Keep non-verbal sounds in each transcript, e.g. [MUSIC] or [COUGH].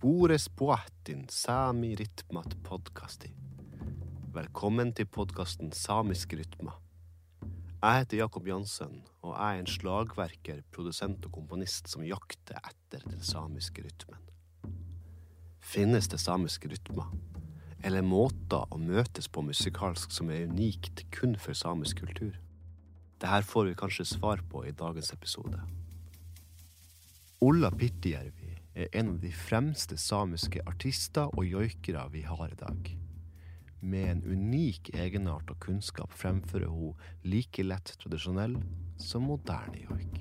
Spores puahtin Sami Ritmat Podcasti. Velkommen til podkasten Samisk rytma. Jeg heter Jakob Jansen, og jeg er en slagverker, produsent og komponist som jakter etter den samiske rytmen. Finnes det samiske rytmer? Eller måter å møtes på musikalsk som er unikt kun for samisk kultur? Dette får vi kanskje svar på i dagens episode. Olla Pirtijärvi er en av de fremste samiske artister og joikere vi har i dag. Med en unik egenart og kunnskap fremfører hun like lett tradisjonell som moderne joik.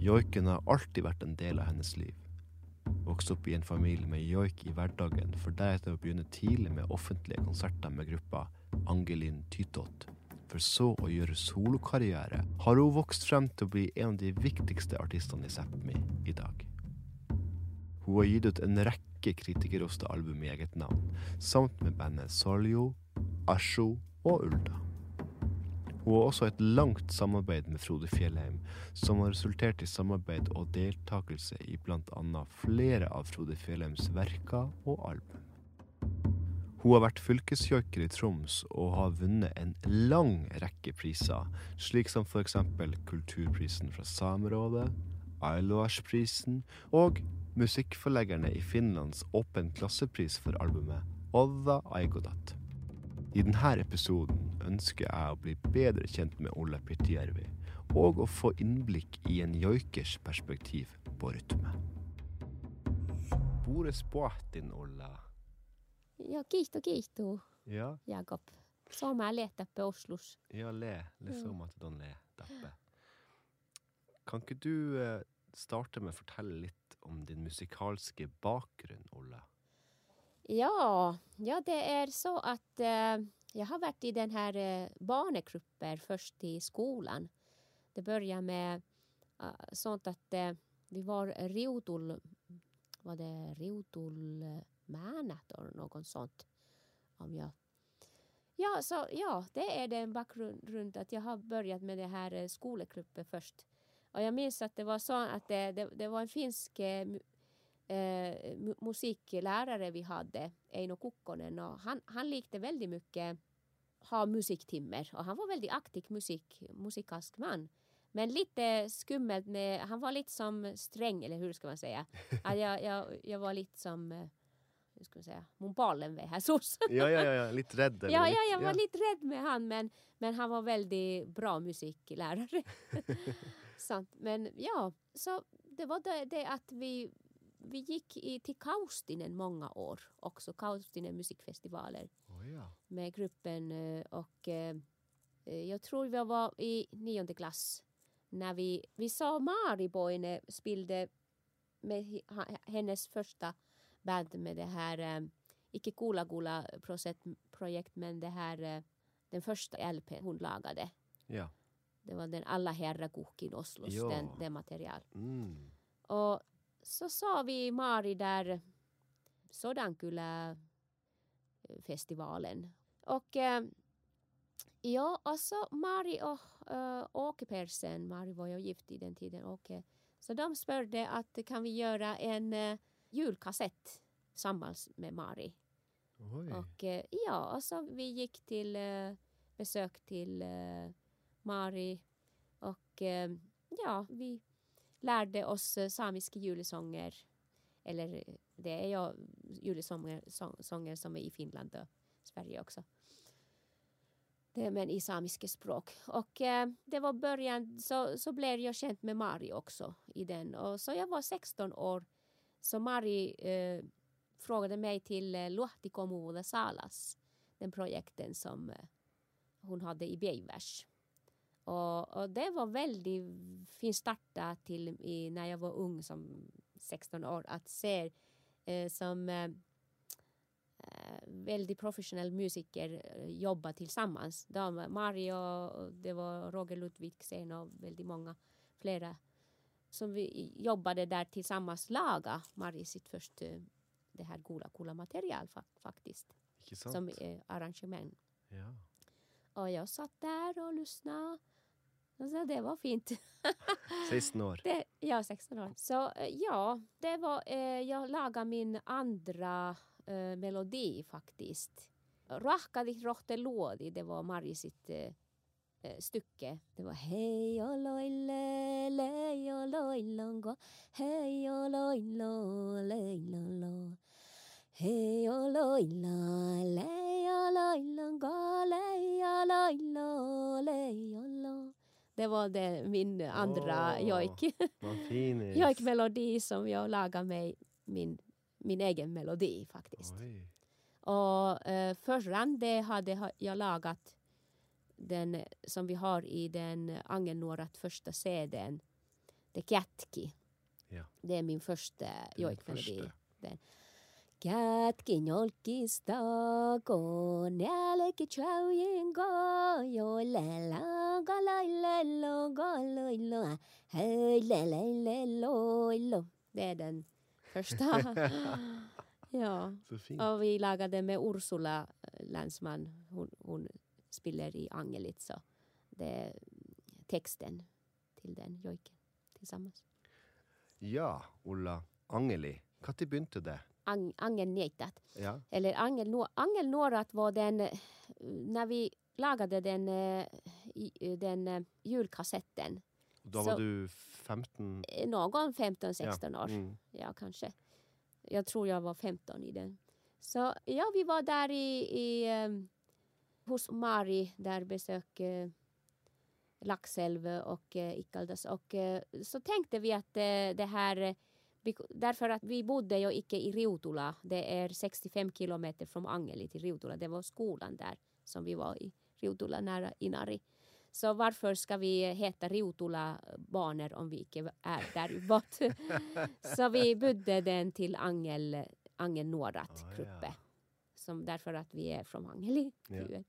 Joiken har alltid vært en del av hennes liv. Vokste opp i en familie med joik i hverdagen, for deretter å begynne tidlig med offentlige konserter med gruppa Angelin Tytot för så å gjøre solokarriere har hun vokst frem til å bli en av de viktigste artistene i Sápmi i dag. Hun har gitt ut en rekke kritikerroste album i eget navn, samt med bandet Soljo, Asjo og Ulda. Hun har også et langt samarbeid med Frode Fjellheim, som har resultert i samarbeid og deltakelse i bl.a. flere av Frode Fjellheims verker og album. Hun har vært fylkesjoiker i Troms og har vunnet en lang rekke priser, slik som f.eks. Kulturprisen fra Samerådet, Ailoasprisen og musikkforleggerne i Finlands Åpen klassepris for albumet Odda Aigodat. I denne episoden ønsker jeg å bli bedre kjent med Ole Pirtijärvi, og å få innblikk i en joikers perspektiv på rytme. Bores Boatin, Ola. Ja, kiitos, kiitos, Ja, Jakob. Sooma leetäppä Oslus. ja le. Le så mat don le. Dappe. Kan ikke du eh, starte med å fortelle litt om din musikalske bakgrunn, Ola? Ja, ja, det är så att eh, jag har varit i den här eh, barngrupper först i skolan. Det började med eh, sånt att vi var Riutul, var det Riutulmänet eller något sånt. Om jag Ja, så ja, det är den bakgrund att jag har börjat med det här eh, skolgruppen först. Och jag minns att det var så att det, det, det var en finsk eh, eh, mu- musiklärare vi hade, Eino Kukkonen, och han, han likte väldigt mycket ha musiktimmer och han var väldigt aktiv musik, musikalsk man. Men lite skummelt med, han var lite som sträng, eller hur ska man säga? [LAUGHS] Att jag, jag, jag var lite som, eh, hur ska man säga, mun ballen ved här sås. [LAUGHS] Ja, ja, ja, ja. redd? eller Ja, ja, jag var lite rädd med han men, men han var väldigt bra musiklärare. [LAUGHS] Sant. Men ja, så det var det, det att vi, vi gick i, till Kaustinen många år också, Kaustinen musikfestivaler Å, ja. med gruppen eh, och eh, eh, jag tror vi var i nionde klass när vi, vi såg Mari Boine spelade med hennes första band med det här, eh, icke Kula Gula projekt, men det här, eh, den första LP hon lagade. ja. Det var den Alla herra kukin Oslos, Ja. den, den material. Mm. Och så sa vi Mari där Sodankylä festivalen. Och eh, ja, alltså Mari och eh, Åke Persen, Mari var ju gift i den tiden, Åke. Så de spörde att kan vi göra en eh, julkassett tillsammans med Mari. Oi. Och eh, ja, alltså vi gick till eh, besök till eh, Mari och ja, vi lärde oss samiska julesånger. Eller det är ju julesånger sång, sånger som är i Finland och Sverige också. Det, men i samiska språk. Och eh, det var början, så, så blev jag känd med Mari också i den. Och så jag var 16 år. Så Mari eh, frågade mig till eh, Luahti Komuvuda Salas, den projekten som eh, hon hade i Beivers. Och, och det var väldigt fin starta till i, när jag var ung som 16 år att se eh, som eh, eh väldigt professionell musiker eh, jobba tillsammans. De, Mario, och det var Roger Ludvigsen och väldigt många flera som vi jobbade där tillsammans laga Mari sitt första det här goda, coola material fa- faktiskt. Som eh, arrangemang. Ja. Och jag satt där och lyssnade Så det var fint. [LAUGHS] 16 år. Det, ja, 16 år. Så eh, ja, det var, eh, jag lagade min andra eh, melodi faktiskt. Rahkadi rohte luodi, det var Mari sitt eh, eh, stycke. Det var hej och loille, lej och loilongo, hej och loilo, leilolo. Hej och loila, lej och loilongo, lej och loilo, leilolo. Det var det, min andra Åh. jojk. [LAUGHS] Jojkmelodi som jag lagade mig, min, min egen melodi faktiskt. Oj. Och eh, förran det hade ha- jag lagat den som vi har i den Angelnuorat första CDn. The Kätki. Ja. Det är min första jojkmelodi. första. Kätki njolkista ko nälki chaujengo jo lela galailelo galoilo hej lelelelo. Det är den första. [LAUGHS] ja. Så fint. Och vi lagade med Ursula eh, Länsman. Hon, hon spelar i Angelit så det är texten till den jojken tillsammans. Ja, Ulla Angeli. Når begynte det? Ang, Angelnejtat. Ja. Eller Angel, Angelnårat var den, eh, när vi lagade den, eh, i- den eh, julkassetten. Da Så- var du 15? Eh, Någon 15-16 år. Mm. Ja, kanske. Jag tror jag var 15 i den. Så ja, vi var där i, i hos Mari, där besök eh, Laxälv och eh, Ikaldas. Och eh, så tänkte vi att eh, det här, eh, därför att vi bodde ju icke i Riutula, det är 65 kilometer från Angeli till Riutula, det var skolan där som vi var i Riutula nära Inari. Så varför ska vi heta Riutula barner om vi inte är där bort? [LAUGHS] så vi bytte den till Angel, Angel Norat Ah, gruppe. Som därför att vi är från Angeli. Ja.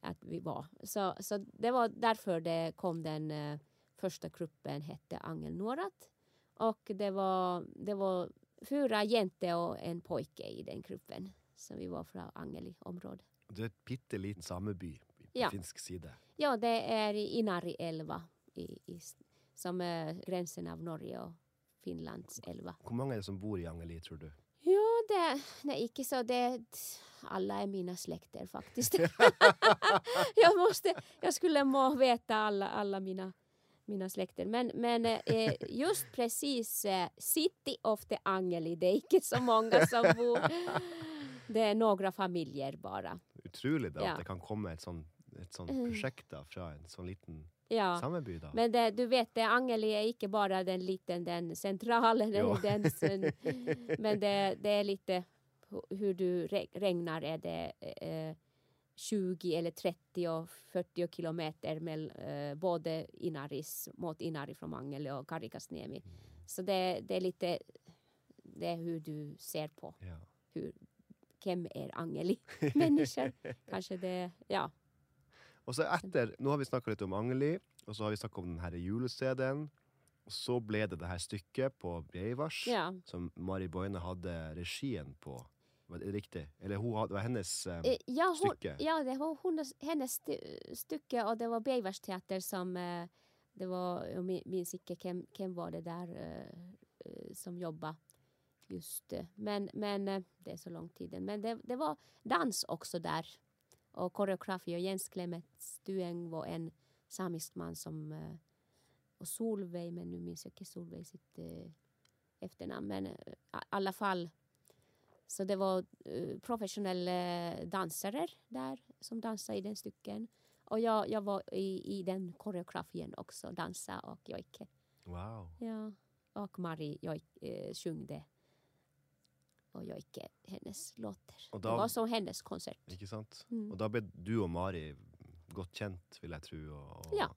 Att vi var. Så, så det var därför det kom den eh, första gruppen hette Angel Norat. Och det var, det var fyra jente och en pojke i den gruppen. Så vi var från Angeli-området. Det er et bitte liten sameby på Ja. finsk side. Ja, det är i Inari älva i, i, som är gränsen av Norge och Finlands älva. Hvor mange er det som bor i Angeli, tror du? Ja, det, nej, icke så. Det, alla är mina släkter faktiskt. [LAUGHS] [LAUGHS] jag, måste, jag skulle må veta alla, alla mina, mina släkter. Men, men eh, just precis eh, City of the Angeli, det är icke så många som bor. [LAUGHS] Det är några familjer bara. Utrolig da, Ja. at det kan komme et sånn, et sånt Mm. prosjekt da, fra en sånn liten Ja. sameby. da. Men det, du vet, det, Angeli är inte bara den liten, den centralen. Jo. [LAUGHS] Den, sen- [LAUGHS] men det, det är lite hu- hur du re- regnar. Är det eh, 20 eller 30 och 40 kilometer med eh, både Inaris, mot Inari från Angeli och Karikasniemi. Så det, det är lite det är hur du ser på Ja. hur, vem är Angeli människor. [LAUGHS] Kanske det, ja. Og så etter, Nå har vi snakka litt om Angeli, og så har vi snakka om den her jule-CD-en. Og så ble det det her stykket på Breivars, ja. som Mari Boine hadde regien på. Var det riktig? Eller hun det var hennes Eh, Ja, hon, stycke? ja, det var hennes, hennes st- stycke och det var Beivars teater som eh, det var, jag min- minns inte vem, vem var det där eh, som jobbade just eh, men, men det är så lång tid men det, det var dans också där och koreografi och Jens Clement Stueng var en samisk man som eh, och Solveig, men nu minns jag inte Solveig sitt eh, efternamn men eh, i alla fall så det var eh, professionella dansare där som dansade i den stycken. Och jag, jag var i, i den koreografin också, dansa och jojke. Wow. Ja. Och Mari joj, eh, sjungde och jojke hennes låtar. Och Det var som hennes konsert. Ikke sant? Mm. Og da ble du og Mari godt kjent, vil jeg tro. Og, og, Ja.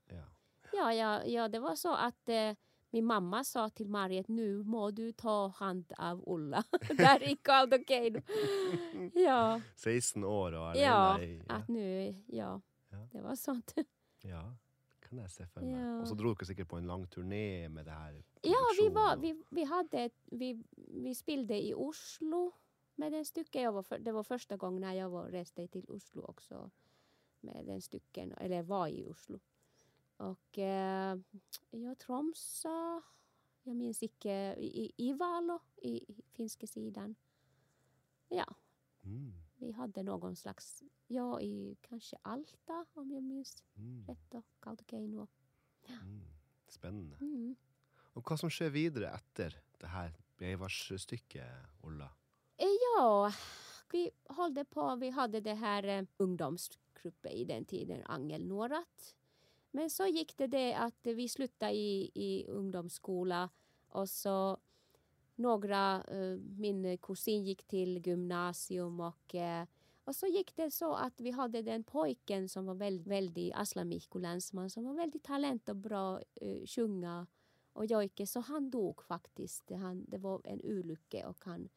Ja, ja, ja, det var så att eh, min mamma sa till Mari att nu må du ta hand av Ulla. där i Caldocaino. ja, 16 år og alene ja, i att nu, ja, Ja. det var sånt. [LAUGHS] Ja, kan jeg se for meg. Ja. Og så dro dere sikkert på en lang turné med det her. Ja, vi, var, vi, vi, hade, vi, vi spelade i Oslo med den stycken. Jag var för, det var första gången när jag var, reste till Oslo också med den stycken, eller var i Oslo. Och eh, ja, Tromsø Jag minns inte. I, i Valo, i, i finska sidan. Ja, Mm. vi hade någon slags, ja, i kanske Alta om jag minns Mm. rätt. Och Kautokeino. Mm. Spennende. Mm. Och vad som sker vidare efter det här Breivarsstykket, Olla? Eh, ja, vi hållde på, vi hade det här eh, ungdomsgruppen i den tiden, Angel Norat. Men så gick det det att vi slutade i, i ungdomsskola och så några, eh, min kusin gick till gymnasium och, och så gick det så att vi hade den pojken som var väldigt, väldigt Aslan Mikko Länsman som var väldigt talent och bra uh, sjunga och jojke så han dog faktiskt. Han, det var en olycka och han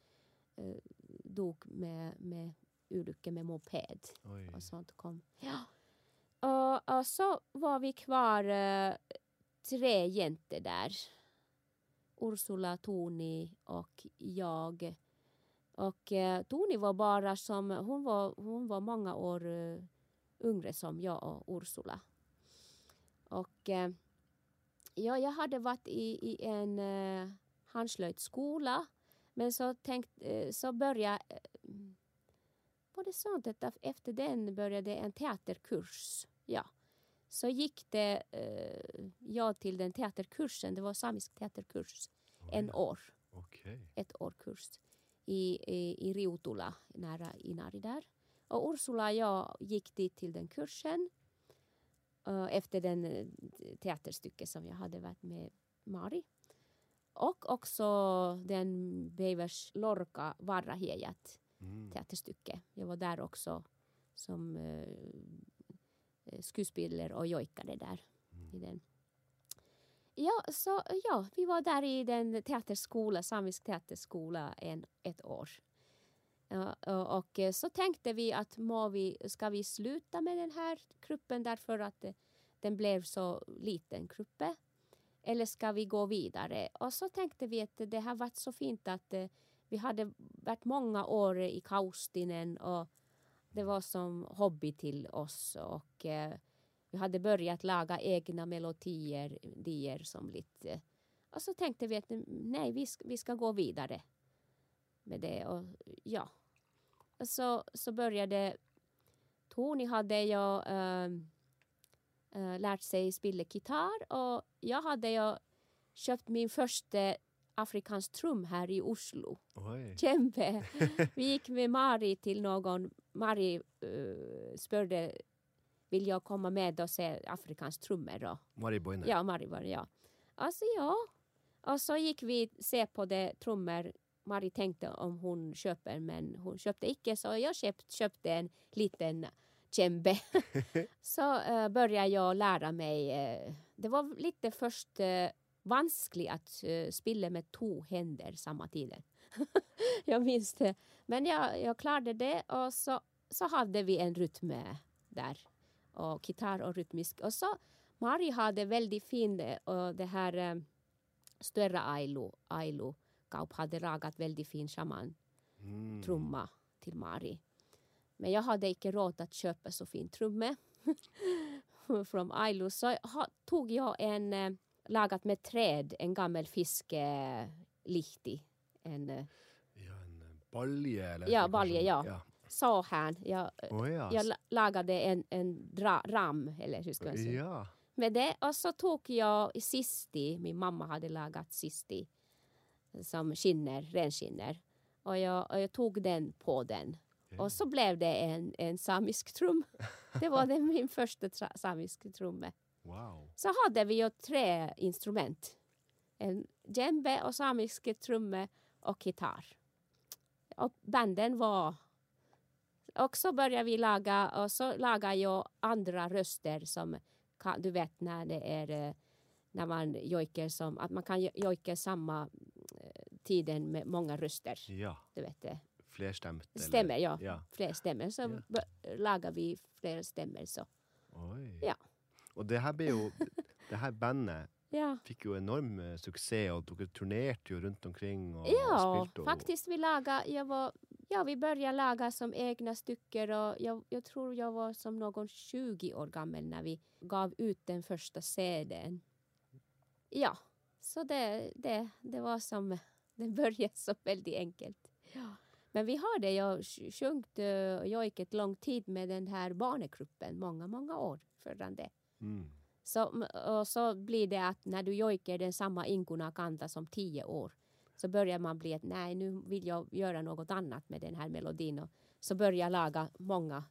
eh, dog med, med olycka med moped Oi. och sånt kom. Ja. Och, och så var vi kvar eh, tre jäntor där. Ursula, Toni och jag. Och eh, Toni var bara som, hon var, hon var många år eh, yngre som jag och Ursula. Och eh, ja, jag hade varit i, i en eh, handslöjdsskola men så, tänkt, eh, så började eh, var det sånt att efter den började en teaterkurs. Ja. Så gick det eh, jag till den teaterkursen, det var samisk teaterkurs, en år, Okej. ett år kurs i, i, i Riutula, nära Inari där. Och Ursula och jag gick dit till den kursen efter den eh, teaterstycke som jag hade varit med Mari. Och också den Beivers Lorca Varrahiejat Mm. teaterstycke. Jag var där också som eh, eh, skådespelare och jojkade där. I den. Ja, så ja, vi var där i den teaterskola, samisk teaterskola en, ett år. Och, eh, så tänkte vi att må vi, ska vi sluta med den här gruppen därför att eh, den blev så liten gruppe. Eller ska vi gå vidare? Och så tänkte vi att det har varit så fint att eh, vi hade varit många år i Kaustinen och det var som hobby till oss och vi hade börjat laga egna melodier dier som lite. Och så tänkte vi att mm, nej, vi ska, vi ska gå vidare med det och ja. Så, så började Tony hade jag äh, lärt sig spela gitarr och jag hade jag köpt min första afrikansk trum här i Oslo. Oi. Djembe. [LAUGHS] Vi gick med Mari till någon. Mari uh, spörde vill jag komma med och se afrikansk trummor då? Mari Boine. Ja, Mari var det, ja. Alltså ja. Och så gick vi se på det trummor. Mari tänkte om hon köper men hon köpte icke så jag köpt, köpte en liten djembe. [LAUGHS] så uh, började jag lära mig. Uh, det var lite först uh, vanskligt att spela med två händer samma tiden. [LAUGHS] jag minns det. Men jag, jag klarade det och så, så hade vi en rytm där. Och gitarr och rytmisk. Och så Mari hade väldigt fin och det här större Ailu, Ailu Kaup hade ragat väldigt fin shaman Mm. trumma till Mari. Men jag hade inte råd att köpa så fin trumme [LAUGHS] från Ailu så tog jag en eh, lagat med träd, en gammal fiskelihti. En eh, Ja, en eh, balje eller Ja, balje, ja. ja. så här. Jag, Å ja. jag la- lagade en, en dra, ram, eller hur ska jag säga? ja. med det. Och så tog jag sisti, min mamma hade lagat sisti som skinner, renskinner. Och jag, och jag tog den på den. Och så blev det en, en samisk trum. Det var det min första tra- samisk trumme. Wow. Så hade vi ju tre instrument. En djembe och samisk trumme och gitarr. Och banden var... Och så började vi laga, och så lagade jag andra röster som du vet när det är eh, när man jojkar som, att man kan jo- jojka samma tiden med många röster. Ja. Du vet det. Flerstemt. eller- Stämmer, ja. ja. Fler stämmer. Så Ja. lagar vi fler stämmer så. Oi. Ja. Og det her ble jo Det her bandet Ja. fikk jo enorm eh, suksess, og dere turnerte jo rundt omkring og Ja. Og, faktiskt vi lagade, jag var ja, vi började laga som egna stycken och jag, jag tror jag var som någon 20 år gammal när vi gav ut den första CDn. Ja, så det, det, det var som, det började så väldigt enkelt. Ja. Men vi hade ju sjungit uh, jojket lång tid med den här barnegruppen, många, många år förrän det. Mm. Så, och så blir det att när du jojkar den samma inkuna kanta som tio år så börjar man bli att nej, nu vill jag göra något annat med den här melodin och så börjar jag laga många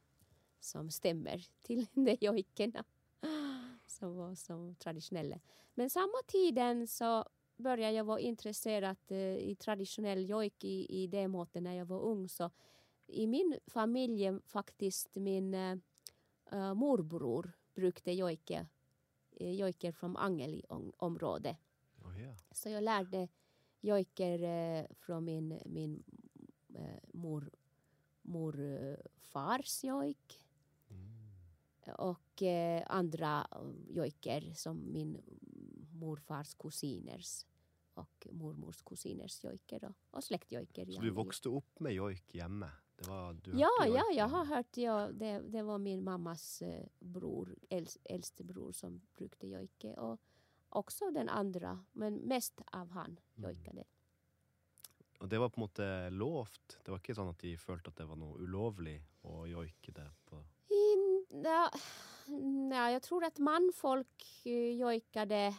som stämmer till [LAUGHS] de jojkerna som var som traditionella. Men samma tiden så började jag vara intresserad uh, i traditionell jojk i, i det måttet när jag var ung. Så i min familj faktiskt min uh, morbror brukade jojka uh, jojker från Angeli-området. Oh, yeah. Så jag lärde jojker uh, från min, min mor, morfars jojk. Mm. Och andra jojker som min morfars kusiners och mormors kusiners jojker och, och släktjojker. Så du växte upp med jojk hemma? Det var, du ja, ja, jag har hört. Ja, det, det var min mammas eh, bror, äls, äldste bror som brukade jojke. Och också den andra, men mest av han Mm. jojkade. Og det var på en måte lovt? Det var ikke sånn at de følte at det var noe ulovlig å joike det på In, ja, ja, jag tror att manfolk eh, jojkade.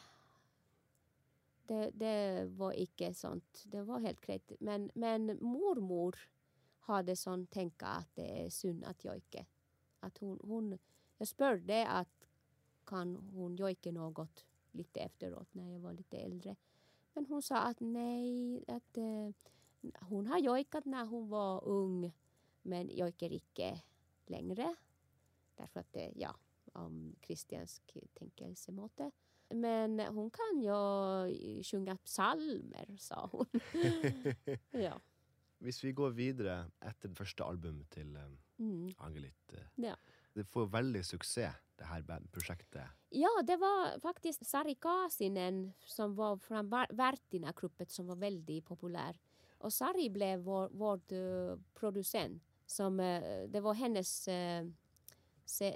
Det, det var inte sånt. Det var helt grejt. Men, men mormor hade sån tänka att det är synd att jojka. Att hon, hon, jag spörde att kan hon jojka något lite efteråt när jag var lite äldre. Men hon sa att nej, att eh, hon har jojkat när hon var ung men jojkar icke längre. Därför att det, ja, om kristiansk tänkelsemåte. Men hon kan ju sjunga psalmer, sa hon. [LAUGHS] ja. Hvis vi går videre etter første album til eh, Mm. Angelit eh, Ja. Det får veldig suksess, det her band- prosjektet. ja, det var faktiskt Sari Kaasinen som var från Värtina-gruppen som var väldigt populär. Och Sari blev vår, vår eh, producent. Som, det var hennes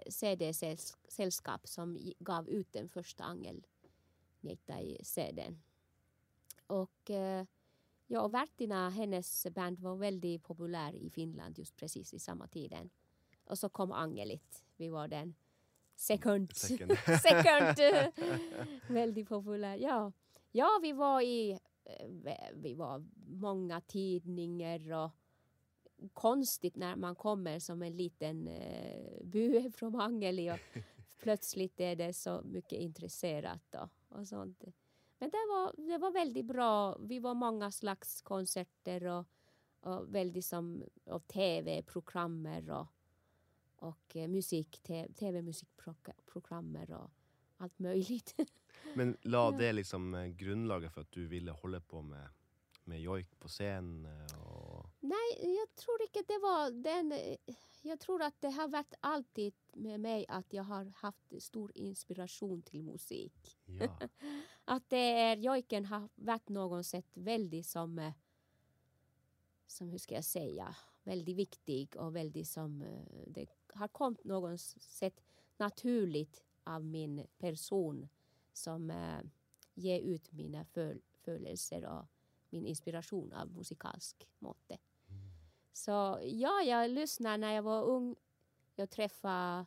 CD-sällskap som gav ut den första Angel Neitai-CDn. Och eh, ja, och Värtina, hennes band var väldigt populär i Finland just precis i samma tiden. Och så kom Angelit. Vi var den second. Second. [LAUGHS] second [LAUGHS] väldigt populär. Ja. ja, vi var i eh, vi- var många tidningar och konstigt när man kommer som en liten eh, [LAUGHS] från Angeli och plötsligt är det så mycket intresserat och, och sånt. Men det var, det var väldigt bra. Vi var många slags konserter och, och väldigt som och tv-programmer och, och eh, musik, tv-musikprogrammer och allt möjligt. [LAUGHS] Men la det liksom eh, grunnlaget for at du ville holde på med, med joik på scenen? eh, Og Nej, jag tror inte det var den. Jag tror att det har varit alltid med mig att jag har haft stor inspiration till musik. ja. [LAUGHS] Att det är, jojken har varit någon sätt väldigt som, eh, som hur ska jag säga, väldigt viktig och väldigt som, eh, det har kommit någon sätt naturligt av min person som eh, ger ut mina föl- födelser och min inspiration av musikalsk måte. Så ja, jag lyssnade när jag var ung. Jag träffade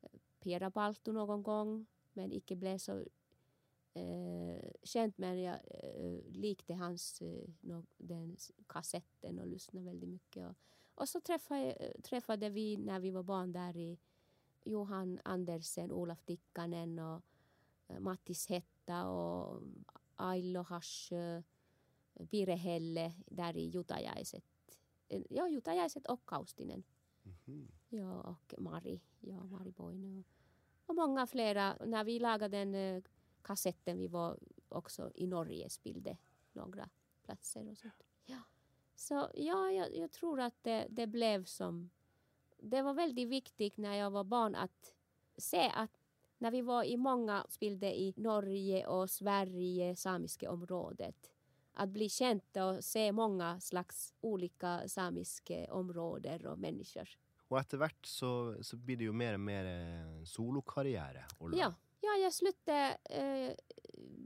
eh, Pera Balto någon gång men icke blev så eh, känt men jag eh, likte hans eh, no, den kassetten och lyssnade väldigt mycket. Och, och så träffade, eh, träffade vi när vi var barn där i Johan Andersen, Olaf Tikkanen och eh, Mattis Hetta och Ailo Hasch, Pire Helle där i Jutajaiset. Ja, Jutajaiset och Kaustinen. Mhm. Ja, och Mari. Ja, Mari Boine. Och, många flera. När vi lagade den kassetten, vi var också i Norge, spelade några platser och sånt. Ja. Så ja, jag, jag tror att det, det blev som... Det var väldigt viktigt när jag var barn att se att när vi var i många spelade i Norge och Sverige, samiska området, att bli känd och se många slags olika samiska områden och människor. Och etter hvert så, så blir det jo mer og mer eh, solokarriere. Olla. Ja, ja jag slutade. Eh,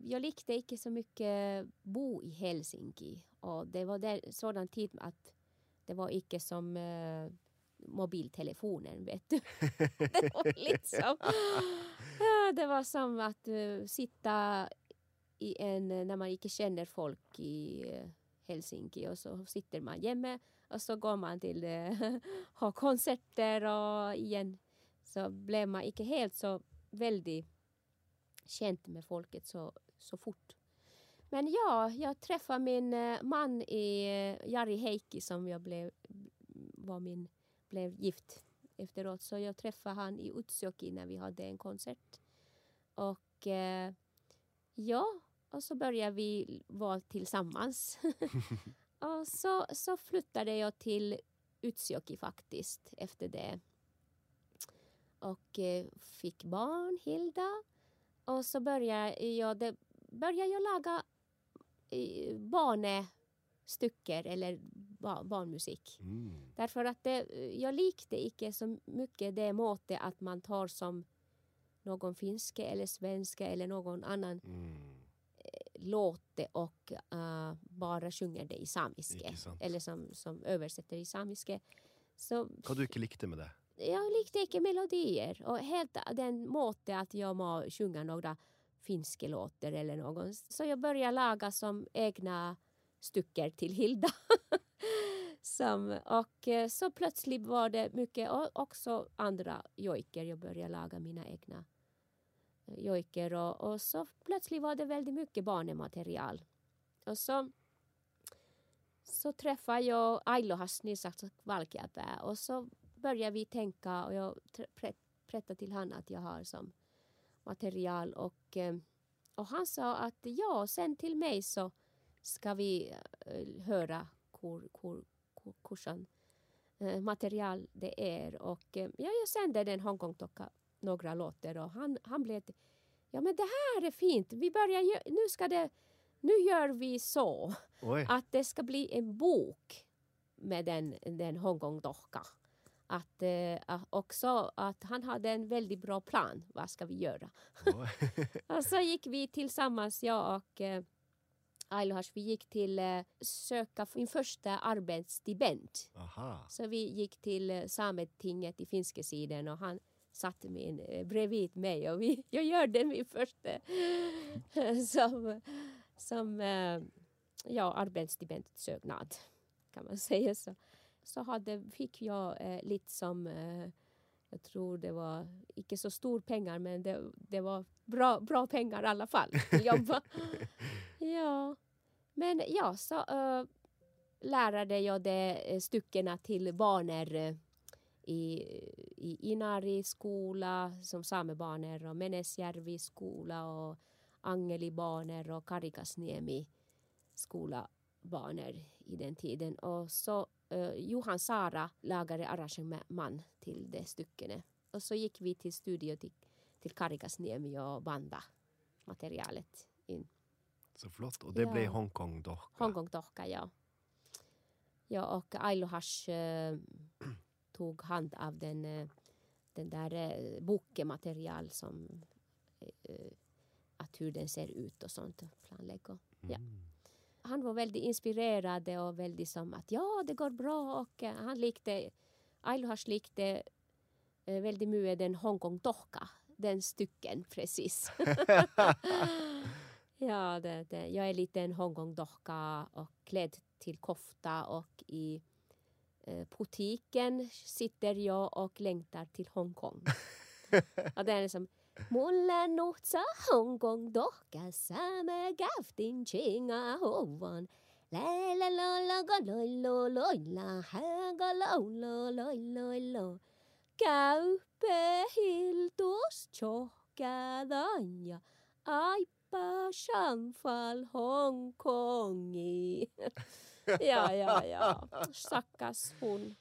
jag likte inte så mycket bo i Helsinki och det var där, sådan tid att det var inte som eh, mobiltelefonen, vet du. [LAUGHS] det var liksom... [LAUGHS] Ja, det var som att eh, sitta i en, eh, när man inte känner folk i eh, Helsinki och så sitter man hemma och så går man till eh, [LAUGHS] ha konserter och igen så blev man inte helt så väldigt känd med folket så, så fort. Men ja, jag träffade min man i Jari Heikki som jag blev, var min, blev gift efteråt. Så jag träffade han i Utsjoki när vi hade en konsert. Och ja, och så började vi vara tillsammans. [LAUGHS] och så, så flyttade jag till Utsjoki faktiskt efter det. Och eh, fick barn, Hilda. Och så började jag, det, började jag laga eh, barnestycker eller ba, barnmusik. Mm. Därför att det, jag likte inte så mycket det måttet att man tar som någon finska eller svenska eller någon annan Mm. Låte och uh, bara sjunger det i samiska. Eller som, som översätter i samiska. Så Hva du ikke likte med det? jag likte inte melodier. Och helt den måte att jag må sjunga några finska låtar eller någon. Så jag började laga som egna stycken till Hilda. [LAUGHS] som, och eh, så plötsligt var det mycket och också andra jojker. Jag började laga mina egna jojker och, och så plötsligt var det väldigt mycket barnematerial. Och så så träffade jag Ailo Hasni Valkeapää och så började vi tänka och jag berättade till honom att jag har som material. Och, eh, och han sa att ja, sen till mig så ska vi eh, höra kur, kur, kur, kursen eh, material det är. Och ja, jag sände den Hongkong Tokka några låtar och han, han blev ja men det här är fint, vi börjar nu ska det nu gör vi så Oi! att det ska bli en bok med den, den Hongkong-docka. Att, eh, också att han hade en väldigt bra plan. Vad ska vi göra? [LAUGHS] Och så gick vi tillsammans, jag och eh, Ailohash, vi gick till eh, söka min första arbetsstipend. Så vi gick till eh, Sametinget i finska sidan och han satt min, eh, bredvid mig och vi, [LAUGHS] jag gjorde min första [LAUGHS] som, som eh, ja, arbetsstipendsöknad kan man [LAUGHS] säga så. Så hade, fick jag eh, lite som, eh, jag tror det var inte så stor pengar men det, det var bra, bra pengar i alla fall. Jobba. ja. Men ja, så eh, lärde jag det eh, styckena till barnen eh, i, i Inari skola som samebarner och Menesjärvi skola och Angeli barner och Karikasniemi skola barner i den tiden. Och så eh, Johan Sara lagade arrangemang till det styckena. Och så gick vi till studio till, till Karikasniemi och banda materialet in. Så flott. Og det Ja. ble Hongkong-dokka. Hongkong Tohka, ja. Ja, och Ailohash eh, tog hand av den, eh, den där eh, bokematerial som eh, att hur den ser ut och sånt. Planlägg och, ja. Mm. Han var väldigt inspirerad och väldigt som att ja, det går bra och han likte Ailohash likte väldigt mycket den Hongkong Tohka, den stycken precis. [LAUGHS] Ja, det, det. jag är lite en Hongkong-docka och klädd till kofta och i butiken sitter jag och längtar till Hongkong. [LAUGHS] och det är liksom Mulla notsa Hongkong-docka same gaftin chinga hovan La la la la ga loi lo loi la ha ga lo lo loi loi lo Kaupe hiltos tjockadanja Aipa Shanfal Hongkongi. [LAUGHS] ja, ja, ja. Stackars hon.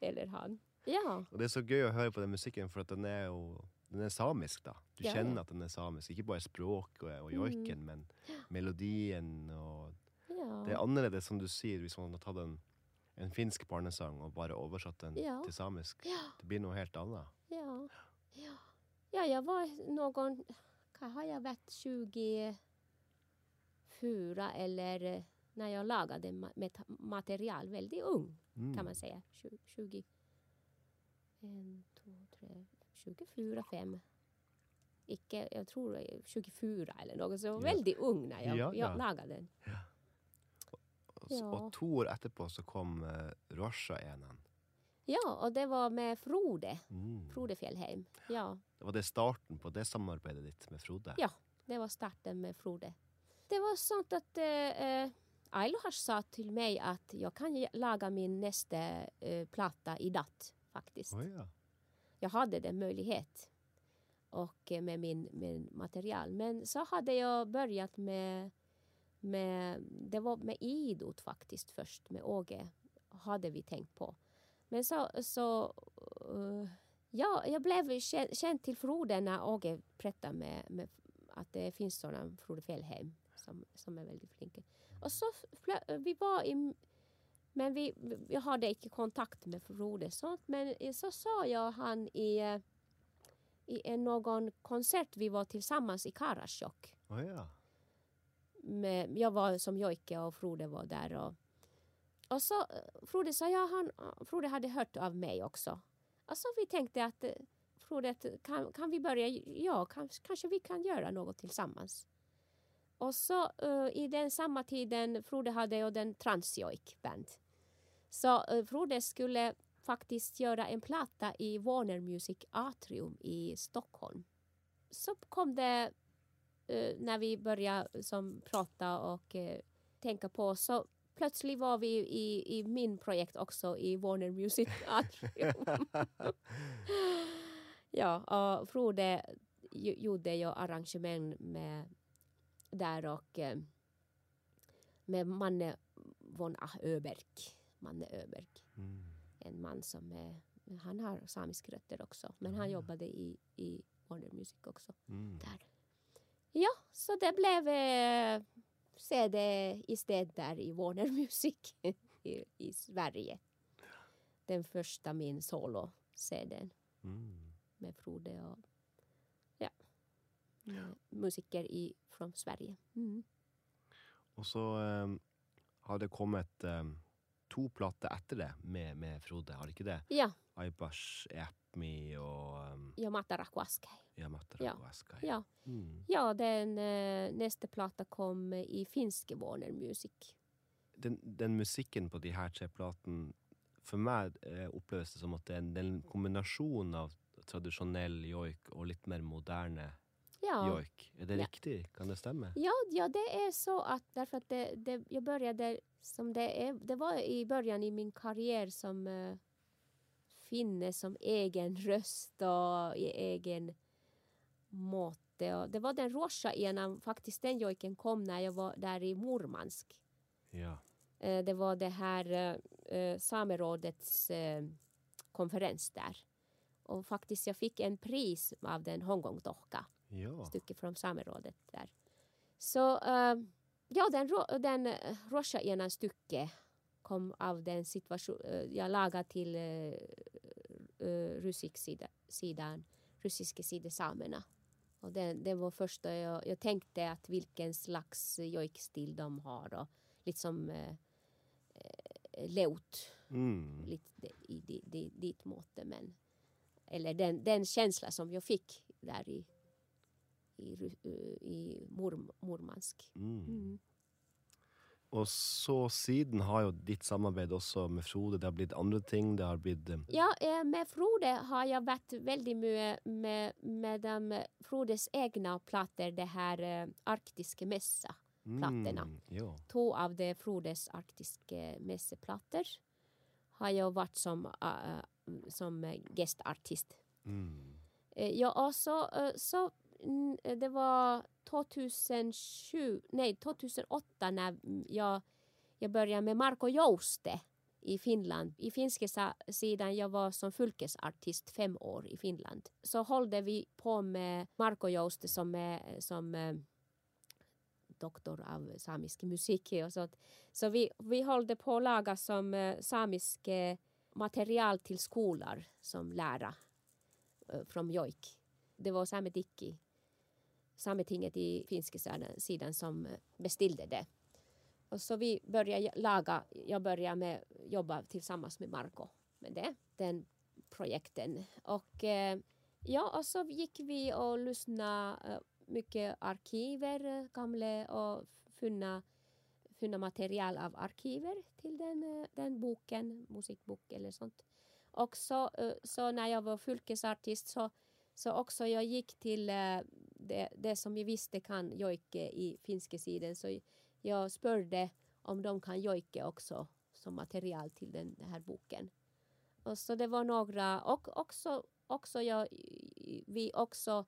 Eller han. Ja. Og det er så gøy å høre på den musikken, for at den er jo den er samisk, da. Du Ja, ja. kjenner at den er samisk. Ikke bare språket og, og joiken, men melodien og Ja. Det är annorlunda som du säger, hvis man har tagit en, en finsk barnesång och bara översatt den Ja. till samisk. Det blir något helt annat. Ja. Ja. ja, jag var någon, har jag varit, 24 eller när jag lagade met- material, väldigt ung Mm. kan man säga. Tju- 20, en, två, tre, 24, 5. Icke, jag tror det är 24 eller något, så Ja. väldigt ung när jag, Ja, ja. jag lagade den. Och, s- Ja. och två år efterpå så kom uh, Rosha-enen. Ja, och det var med Frode, Mm. Frode Fjellheim. Ja, Det var det starten på det samarbetet ditt med Frode? Ja. det var starten med Frode. Det var sånt att eh, eh, Ailohas sa till mig att jag kan laga min nästa eh, platta i datt faktiskt. Oh, ja. Jag hade den möjlighet och eh, med min, min material. Men så hade jag börjat med, med det var med idot faktiskt först med Åge hade vi tänkt på. Men så, så eh, ja, jag blev känd, känd till Frode när Åge berättade med, med att det finns sådana Frode Fjellheim som, som är väldigt flinka. Och så vi var i men vi, jag hade inte kontakt med Frode. Så, men så sa jag han i, eh, i någon konsert vi var tillsammans i Karasjok. Oh, ja. Med, jag var som Jojke och Frode var där. Och, och så eh, Frode sa ja, han, Frode hade hört av mig också. Och så vi tänkte att eh, Frode, att kan, kan vi börja, ja, kanske, kanske vi kan göra något tillsammans. Och så eh, i den samma tiden, Frode hade ju den Transjojk band. Så uh, Frode skulle faktiskt göra en platta i Warner Music Atrium i Stockholm. Så kom det eh, när vi började som prata och tänka på så plötsligt var vi i, i min projekt också i Warner Music [LAUGHS] Atrium. [LAUGHS] ja, och Frode gjorde ju arrangemang med där och eh, med Manne von Ah- Öberg. Manne Öberg. Mm. En man som är, han har samisk rötter också. Men han jobbade i, i Warner Music också. Mm. Där. Ja, så det blev eh, CD istället där i Warner Music [LAUGHS] i, i Sverige. Den första min solo-CDn Mm. med Frode och med musiker i, från Sverige. Mm. Och så um, har det kommit um, två plattor efter det med, med Frode, har det inte det? Ja, Aibash, Äpmi och um, ja Matarakwaskai. Yamatra Ja. Guaskai. Ja. Mm. Ja, den eh, nästa platta kom i finske Warner Music. Den, den musiken på de här tre plattorna, för mig eh, upplevs det som att det är en, det är en kombination av traditionell jojk och lite mer moderna Ja. jojk. Är det Ja. riktigt? Kan det stämma? Ja, ja, det är så att därför att det, det, jag började som det är, det var i början i min karriär som uh, finne som egen [LAUGHS] röst och i egen måte. Och det var den rosa ena, faktiskt den jojken kom när jag var där i Murmansk. Ja. Eh, det var det här eh, Samerådets konferens där. Och faktiskt jag fick en pris av den Hongkong-docka Ja. stycke från Samerådet där. Så eh, ja, den, den uh, Rocha ena stycke kom av den situation eh, jag lagade till rysk sida, sidan, ryska sidan samerna. Och den, den var första jag, jag tänkte att vilken slags jojkstil de har och lite som uh, leut Mm. lite i, di, di, dit måte. Men, eller den, den känsla som jag fick där i, i, Ru- i Mur, Murmansk. Mm. Mm. Och så siden har ju ditt samarbete också med Frode, det har blivit andra ting, det har blivit... eh, Ja, eh, med Frode har jag varit väldigt mycket med, med de Frodes egna plattor, det här eh, arktiska mässa. plattorna. Mm, ja. Två av de Frodes arktiska mässeplattor har jag varit som, uh, som eh, gästartist. Mm. Eh, Ja, och så, eh, så eh, Eh, det var 2007, nej 2008 när jag, jag började med Marko Jouste i Finland. I finska sidan jag var som fylkesartist fem år i Finland. Så hållde vi på med Marko Jouste som, är, som doktor av samisk musik. Och sånt. Så vi, vi hållde på att laga som eh, samisk eh, material till skolor som lära från Joik. Det var Sametikki, Sametinget i finska sidan- som beställde det. Och så vi började laga, jag började med jobba tillsammans med Marco med det, den projekten. Och eh, ja, och så gick vi och lyssnade eh, mycket arkiver, eh, gamla och funna, funna material av arkiver till den, den boken, musikbok eller sånt. Och så, så när jag var fylkesartist så, så också jag gick till det, det som jag visste kan jojke i finska sidan så jag spörde om de kan jojke också som material till den, här boken. Och så det var några och också, också jag, vi också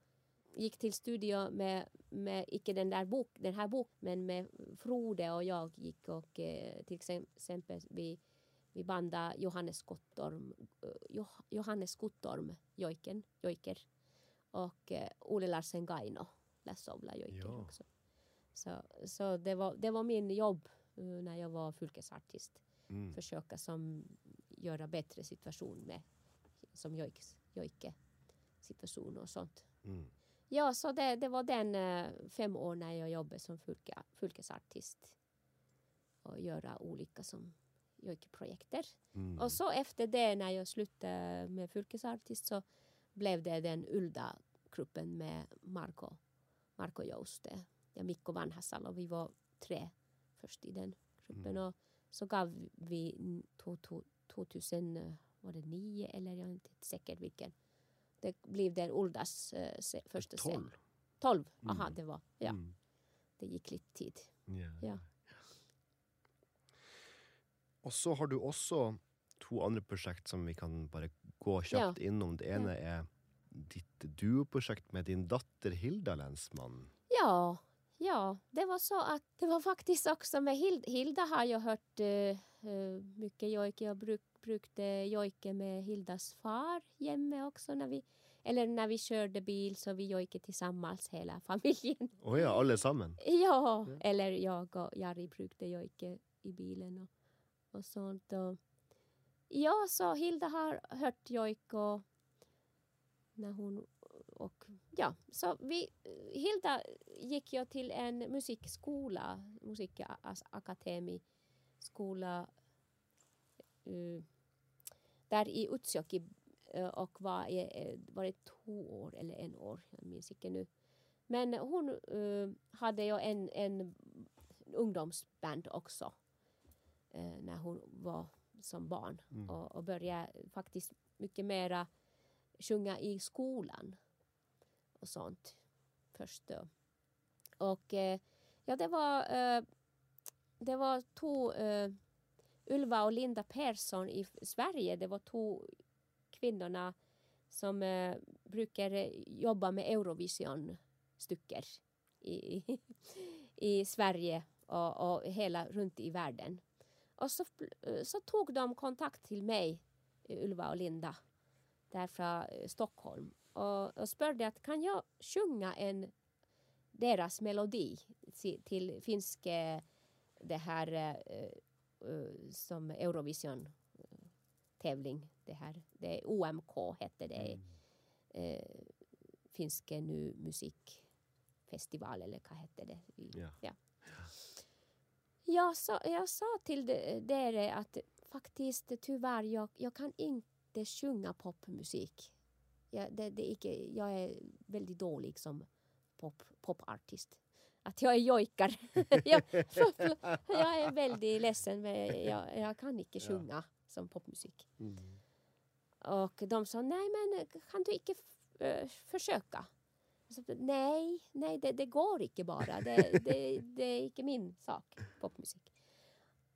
gick till studio med, med icke den där bok, den här boken men med Frode och jag gick och eh, till exempel vi, vi bandade Johannes Gottorm, eh, Johannes Guttorm jojken, jojker och eh, Ole Larsen Gaino läsovla jojker Ja. också. Så, så det, var, det var min jobb eh, när jag var fylkesartist. Mm. Försöka som göra bättre situation med som jojks, jojke situation och sånt. Mm. Ja, så det, det var den eh, fem år när jag jobbade som fylke, fylkesartist. Och göra olika som jojkeprojekter. Mm. Och så efter det när jag slutade med fylkesartist så blev det den Ulda-gruppen med Marco, Marco Jouste ja Mikko Vanhasalo. Vi var tre först i den gruppen. Och så gav vi n- to- to- 2000, eh, var det nio eller jag är inte säker vilken. Det blev den Uldas eh, första scen. Tolv. 12, aha Mm. det var, ja. Mm. Det gick lite tid. Ja. Ja. Og så har du også to andre prosjekt som vi kan bare gå kjapt innom. Det ene er ditt duoprosjekt med din datter Hilda Lensmann. Ja, ja, det var så att det var faktiskt också med Hilda, Hilda har jag hört uh, mycket jojke. Jag bruk, brukade jojke med Hildas far hemma också när vi, eller när vi körde bil så vi jojke tillsammans hela familjen. [LAUGHS] Å ja, alle sammen? Ja, eller jag och Jari brukade jojke i bilen och, och sånt. Och, ja, så Hilda har hört jojk och när hon och ja, så vi, Hilda gick jag till en musikskola, musikakademi skola eh, där i Utsjoki eh, och var, eh, var det två år eller en år, jag minns inte nu. Men hon eh, hade ju en, en ungdomsband också när hon var som barn Mm. och, och började faktiskt mycket mera sjunga i skolan och sånt först då. Och eh, ja, det var eh, det var två eh, Ylva och Linda Persson i Sverige. Det var två kvinnorna som eh, brukar eh, jobba med Eurovision-stycken i, [LAUGHS] i Sverige och, och hela runt i världen. Och så, eh, så tog de kontakt till mig, Ylva och Linda, där från eh, Stockholm och, och spörde att kan jag sjunga en deras melodi till, finska det här eh, eh, som Eurovision eh, tävling. Det här det är OMK hette det. Eh, finska nu musikfestival eller vad hette det? I- Ja. Jag sa, jag sa till dere att faktiskt tyvärr jag, jag kan inte sjunga popmusik. Jag, det, det är icke, jag är väldigt dålig som pop, popartist. Att jag är jojkar. [LAUGHS] jag, jag är väldigt ledsen men jag, jag kan inte sjunga som popmusik. Mm. Och de sa nej men kan du inte eh, försöka? Alltså, så, nej, nej det, det går inte bara. Det, det, det är inte min sak, popmusik.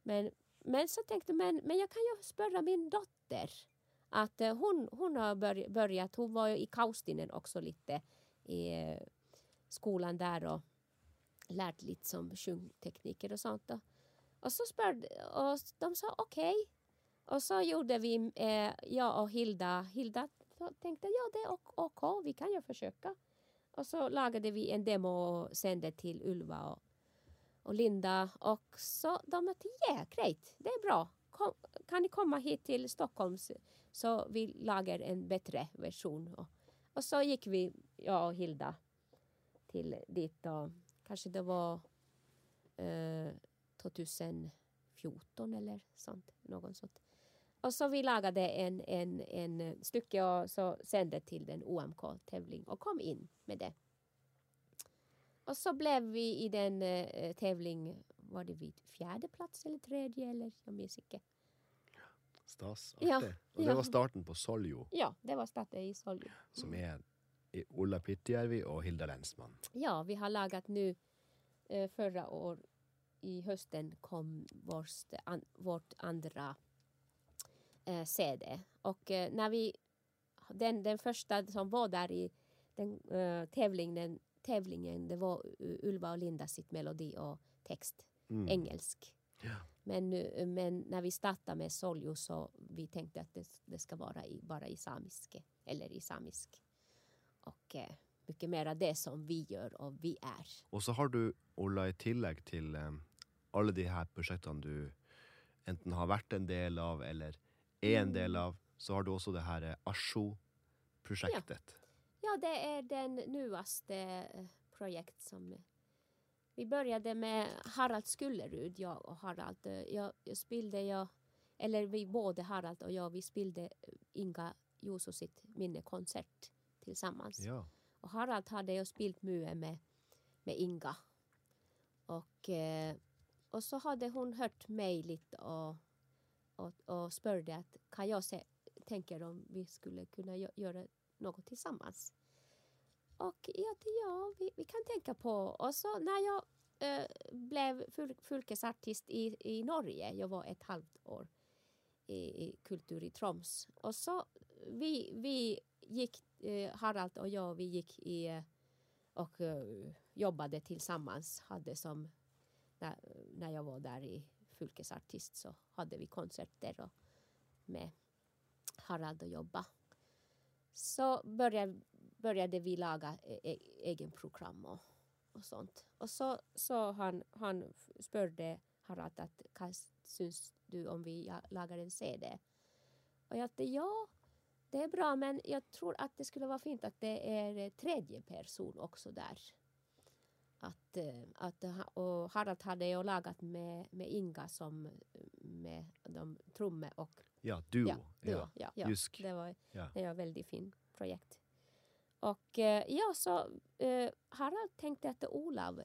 Men, men så tänkte jag, men, men jag kan ju spöra min dotter. Att eh, hon, hon har börjat, hon var ju i Kaustinen också lite i eh, skolan där och lärt lite som sjungtekniker och sånt. Då. Och så spörde, och de sa okej. Och så gjorde vi, eh, jag och Hilda, Hilda tänkte ja det är ok- okej, vi kan ju försöka. Och så lagade vi en demo och sände till Ylva och, och Linda. Och så de att yeah, great, det är bra. Kom, kan ni komma hit till Stockholm så- så vi lagar en bättre version. Och, och så gick vi, jag och Hilda, till dit. Och, kanske det var eh, 2014 eller sånt. Någon sånt. Och så vi lagade en, en, en stycke och så sände till den OMK-tävling och kom in med det. Och så blev vi i den eh, tävling, var det vid fjärde plats eller tredje eller jag minns inte. Stas. Ja, Artig. Og ja. det var starten på Soljo, Ja, det var starten i Soljo. som er i Ulla Pittjärvi og Hilda Lensmann. Ja, vi har lagat nu eh, förra år i hösten kom vårt, an, vårt andra eh, CD. Och eh, när vi, den, den första som var där i den eh, tävlingen, tävlingen, det var Ulva och Linda sitt melodi och text, Mm. engelsk. Ja. Men, nu, men när vi startade med Soljo så vi tänkte att det, det ska vara i, bara i samisk eller i samisk. Och eh, mycket mera det som vi gör och vi är. Og så har du, Ulla, i tillegg til eh, alle de her prosjektene du enten har vært en del av eller er en del av, så har du også det her eh, Asjo-prosjektet. Ja, det är den nyaste eh, projekt som vi började med Harald Skullerud, jag och Harald. Jag, jag spelade, jag, eller vi både Harald och jag, vi spelade eh, Inga Juuso sitt minnekonsert tillsammans. Ja. Och Harald hade ju spelat mycket med, med Inga. Och, och så hade hon hört mig lite och, och, och spörde att kan jag se, tänker om vi skulle kunna gö- göra något tillsammans. Och ja, ja vi, vi kan tänka på. Och så när jag eh, blev ful, fylkesartist i, i Norge, jag var ett halvt år i, i Kultur i Troms. Och så vi, vi gick, eh, Harald och jag, vi gick i eh, och eh, jobbade tillsammans. Hade som, när, när jag var där i fylkesartist så hade vi konserter och med Harald och jobba. Så började, började vi laga e- e- egen program och, och sånt. Och så, så han, han spörde Harald att syns du om vi lagar en CD? Och jag sa ja, det är bra men jag tror att det skulle vara fint att det är tredje person också där. Att, eh, att, och Harald hade ju lagat med, med Inga som med de trummor och Ja, duo. Ja, duo, ja, ja. Jusk. det var Ja. det var ett väldigt fint projekt. Och eh, ja, så eh, Harald tänkte att Olav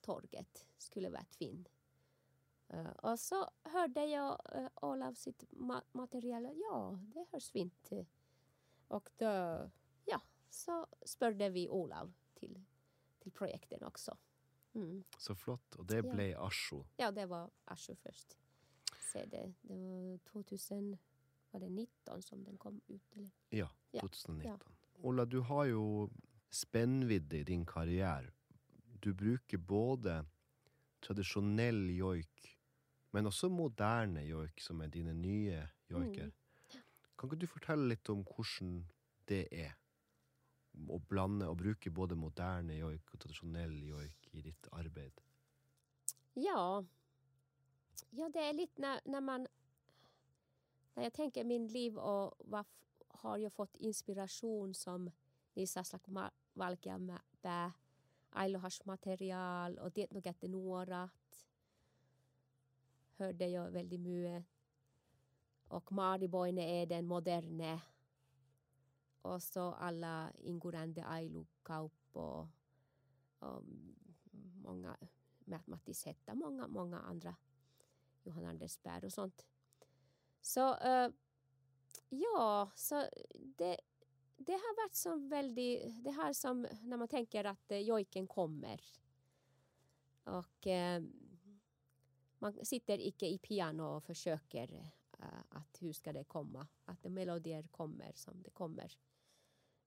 torget skulle vara fint. Eh, och så hörde jag eh, Olav sitt ma- material. Ja, det hörs fint. Och då, ja, så spörde vi Olav till, till projekten också. Mm. Så flott. Og det Ja. ble Asjo. Ja, det var Ashu först. Så det, det var 2019 som den kom ut. Eller? Ja, Ja, 2019. Ola, du har jo spennvidde i din karriere. Du bruker både tradisjonell joik, men også moderne joik, som er dine nye joiker. Mm. Kan ikke du fortelle litt om hvordan det er? Å blande og bruke både moderne joik og tradisjonell joik i ditt arbeid. Ja. ja, det är lite när, när man... När jag tänker min liv och vad har jag fått inspiration som Nissa Slakma Valkeamäpää, material och det nog att nuorat. Hörde jag väldigt mycket. Och Mariboine är den moderne. Och så alla ingående Ailukaup och, um, och många Mattis Hetta, många, många andra. Johan Anders Bär och sånt. Så uh, ja, så det, det har varit som väldigt, det här som när man tänker att uh, jojken kommer. Och uh, man sitter icke i piano och försöker att hur ska det komma, att melodier kommer som det kommer.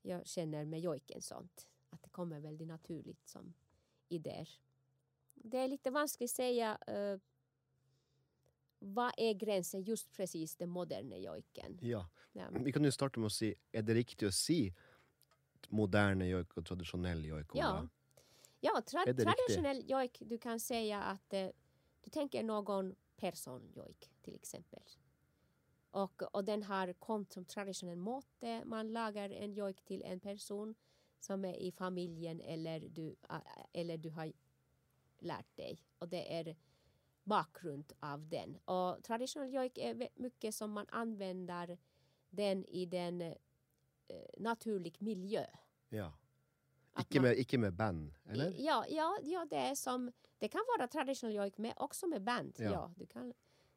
Jag känner med jojken sånt, att det kommer väldigt naturligt som idéer. Det är lite vanskligt att säga eh, vad är gränsen just precis den moderna jojken. Ja. Ja. Vi kan jo starte med å si, er det riktig å si moderne joik og tradisjonell joik? Ola? Ja. Ja, tra Är riktigt? traditionell jojk, du kan säga att eh, du tänker någon person jojk till exempel. Och, och den har kommit som traditionell måte. Man lagar en jojk till en person som är i familjen eller du, eller du har lärt dig. Och det är bakgrund av den. Och traditionell jojk är mycket som man använder den i den eh, naturlig miljö. Ja. Man- med, ikke med band, eller? Ja, ja, ja det, är som, det kan vara traditional jojk med, också med band. Ja. Ja. du kan,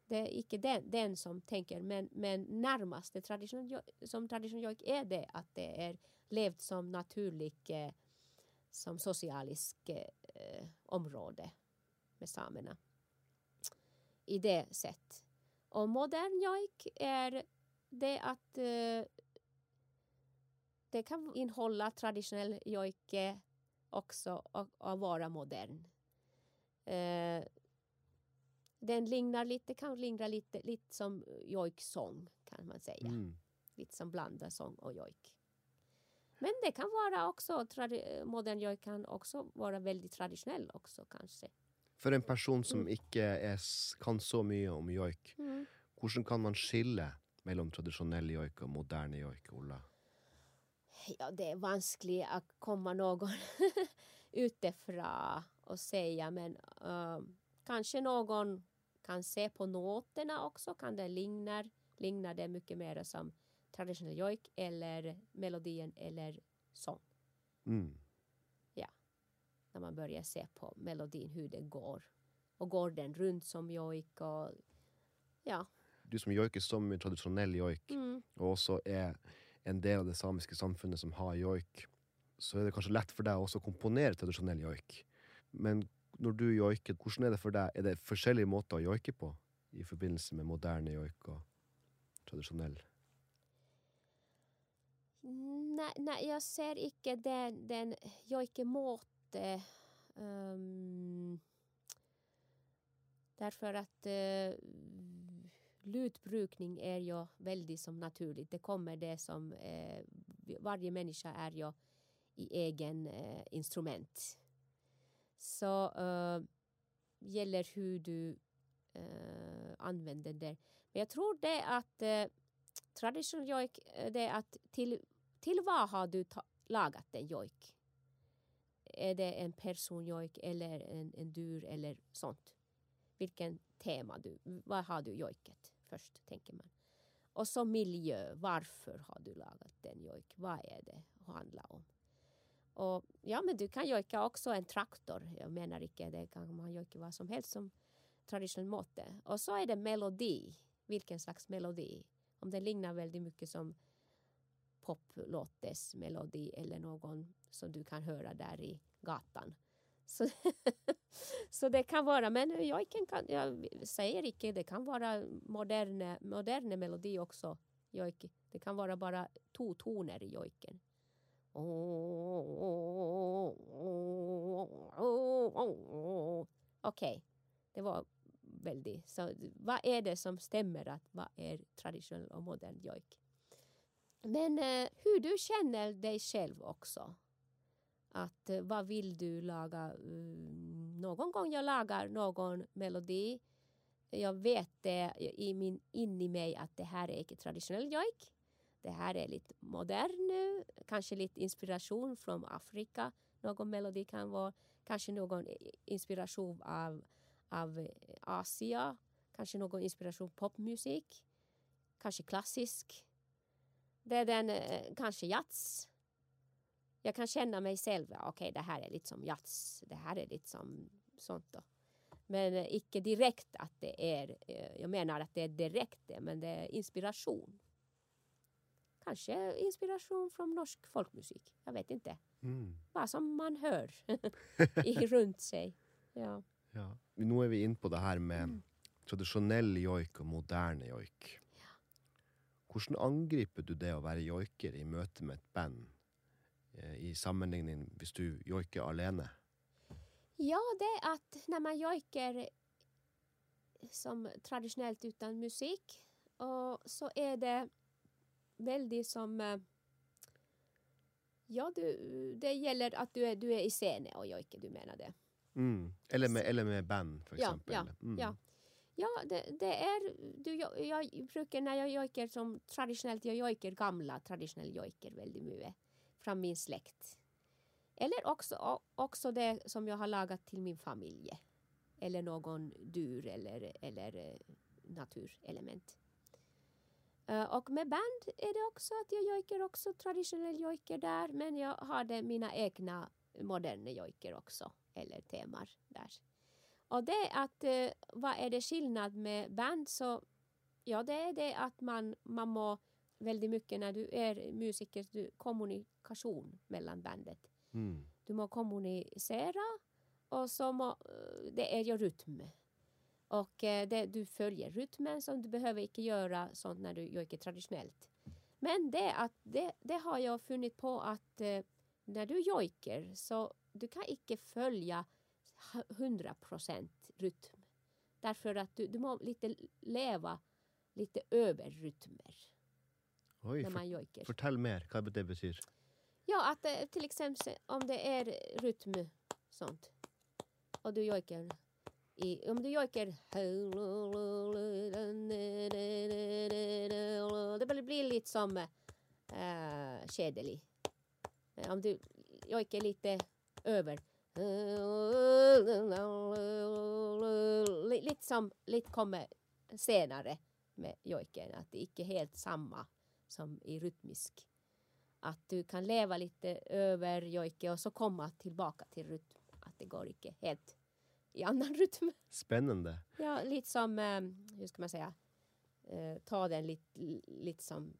det är inte den, den som tänker, men, men närmast det tradition, som tradition jojk är det att det är levt som naturligt eh, som socialiskt eh, område med samerna. I det sätt. Och modern jojk är det att eh, det kan innehålla traditionell jojk också och, och vara modern. Eh, den lignar lite, kan likna lite, lite som jojksång kan man säga. Mm. Lite som blandar sång och jojk. Men det kan vara också, modern jojk kan också vara väldigt traditionell också kanske. For en person som Mm. er, s- kan så mye om joik, hvordan kan man skille mellom tradisjonell joik og moderne joik, Ola? Ja, det är vanskligt att komma någon [LAUGHS] utifrån och säga men eh, kanske någon kan se på noterna också, kan det ligna, ligna det mycket mer som traditionell jojk eller melodin eller sång. Mm. När man börjar se på melodin hur det går. Och går den runt som jojk og ja. Du som joiker så mye tradisjonell joik, Mm. og også er en del av det samiske samfunnet som har joik, så er det kanskje lett for deg også å komponere tradisjonell joik. Men når du joiker, hvordan er det for deg? Er det forskjellige måter å joike på i forbindelse med moderne joik og tradisjonell? Nej, nei, jag ser inte den, den jojkemåte. Um, ehm, därför att uh, eh, lutbrukning är ju väldigt som naturligt. Det kommer det som eh, varje människa är ju i egen uh, instrument. Så uh, gäller hur du uh, använder det. Men jag tror det att eh, uh, traditional jojk, det är att till, till vad har du ta, lagat en jojk? Är det en personjojk eller en, en dur eller sånt? Vilken tema du, vad har du jojket först, tänker man. Och så miljö, varför har du lagat den jojk? Vad är det handlar om? Och ja, men du kan jojka också en traktor. Jag menar inte det kan man jojka vad som helst som traditionell måte. Och så är det melodi. Vilken slags melodi? Om den liknar väldigt mycket som poplåtes melodi eller någon som du kan höra där i gatan. [LAUGHS] Så, så det kan vara, men jojken kan, jag säger inte, det kan vara moderna moderne melodi också. Jojk. Det kan vara bara två toner i jojken. Okej, det var väldigt. Så vad är det som stämmer att vad är traditionell och modern jojk? Men eh, hur du känner dig själv också. Att eh, vad vill du laga? Mm, någon gång jag lagar någon melodi. Jag vet det i min, in i mig att det här är inte traditionell jojk. Det här är lite modern nu. Kanske lite inspiration från Afrika. Någon melodi kan vara. Kanske någon inspiration av, av Asia. Kanske någon inspiration popmusik. Kanske klassisk. Det är den, eh, kanske jazz. Jag kan känna mig själv, okej okej det här är lite som jazz, det här är lite som sånt då. Men eh, icke direkt att det är, eh, jag menar att det är direkt det, men det är inspiration. Kanske inspiration från norsk folkmusik, jag vet inte. Mm. Vad som man hör [LAUGHS] i, runt sig. Ja. Ja. Nå er vi inne på det her med tradisjonell joik og moderne joik. Hvordan angriper du det å være joiker i møte med et band, eh, i sammenligning hvis du joiker alene? Ja, det är att när man jojkar som traditionellt utan musik och så är det väldigt som eh, Ja, du, det gäller att du är du er i scenen och jo du menar det. Mm. Eller, med, eller, med, band, for eksempel. Ja, ja, mm. ja. ja det, det, er du, Jeg bruker når jeg joiker som traditionellt, jag joiker gamla traditionella joiker väldigt mycket, från min släkt. Eller också, också det som jag har lagat till min familj. Eller någon dur eller, eller eh, naturelement. Eh, och med band är det också att jag jojker också traditionell jojker där men jag har det mina egna moderna jojker också. Eller temar där. Och det är att eh, vad är det skillnad med band så ja det är det att man, man må väldigt mycket när du är musiker, du, kommunikation mellan bandet. Mm. Du må kommunicera och så må, eh, det är ju rytm. Och eh, det, du följer rytmen så du behöver inte göra sånt när du jojkar traditionellt. Men det, att, det, det har jag funnit på att eh, när du jojker så du kan inte följa 100 procent rytm. Därför att du, du må lite leva lite över rytmer Oj, när man jojker. fortell mer hva det betyr. Ja, att eh, till exempel om det är rytm sånt och du jojkar i, om du jojkar det blir lite som eh, äh, kedelig. Eh, om du jojkar lite över lite som lite kommer senare med jojken att det inte är helt samma som i rytmisk att du kan leva lite över jojke och så komma tillbaka till rytm. Att det går inte helt i annan rytm. Spennende. Ja, lite som, eh, hur ska man säga, eh, ta den lite, lite som,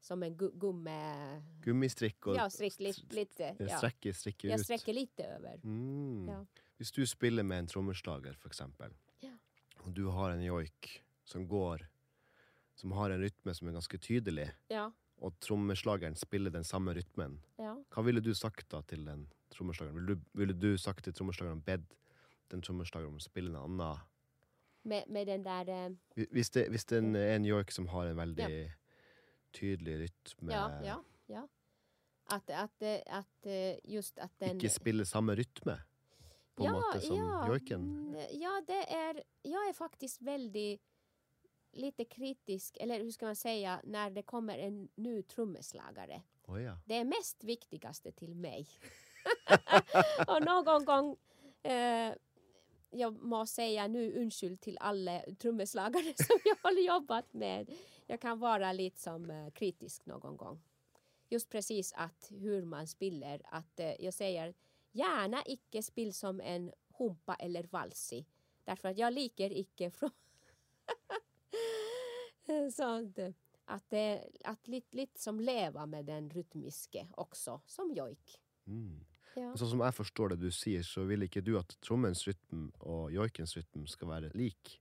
som en gu, gumme... Gummistrikk og Ja, strick lite. lite ja. ja. strekke, strikke Jag ut. sträcker lite över. Mm. Ja. Hvis du spiller med en trommeslager, for eksempel, Ja. og du har en joik som går Som har en rytme som er ganske tydelig, Ja, og trommeslageren spiller den samme rytmen, ja. hva ville du sagt da til den trommeslageren? Ville du, ville du sagt til trommeslageren bedt den trommeslageren om å spille en annen Med, med den där... Eh, Hvis det, hvis det er en, joik som har en veldig tydelig rytme, ja, ja, ja. Att, att, eh, att eh, just att den... ikke spiller samme rytme, på en måte, som joiken? mm, Ja, det är, jag är faktiskt väldigt lite kritisk, eller hur ska man säga, när det kommer en ny trummeslagare. Å ja. Det är mest viktigaste till mig. [LAUGHS] och någon gång, eh, jag må säga nu undskyld till alla trummeslagare [LAUGHS] som jag har jobbat med. Jag kan vara lite som eh, kritisk någon gång. Just precis att hur man spiller, att eh, jag säger gärna icke spill som en humpa eller valsi. Därför att jag liker icke från [LAUGHS] sånt. Att, det, att lite, lite som leva med den rytmiske också, som jojk. Mm. Ja. Sånn som jeg forstår det du sier, så vil ikke du at trommens rytm og joikens rytm skal være lik.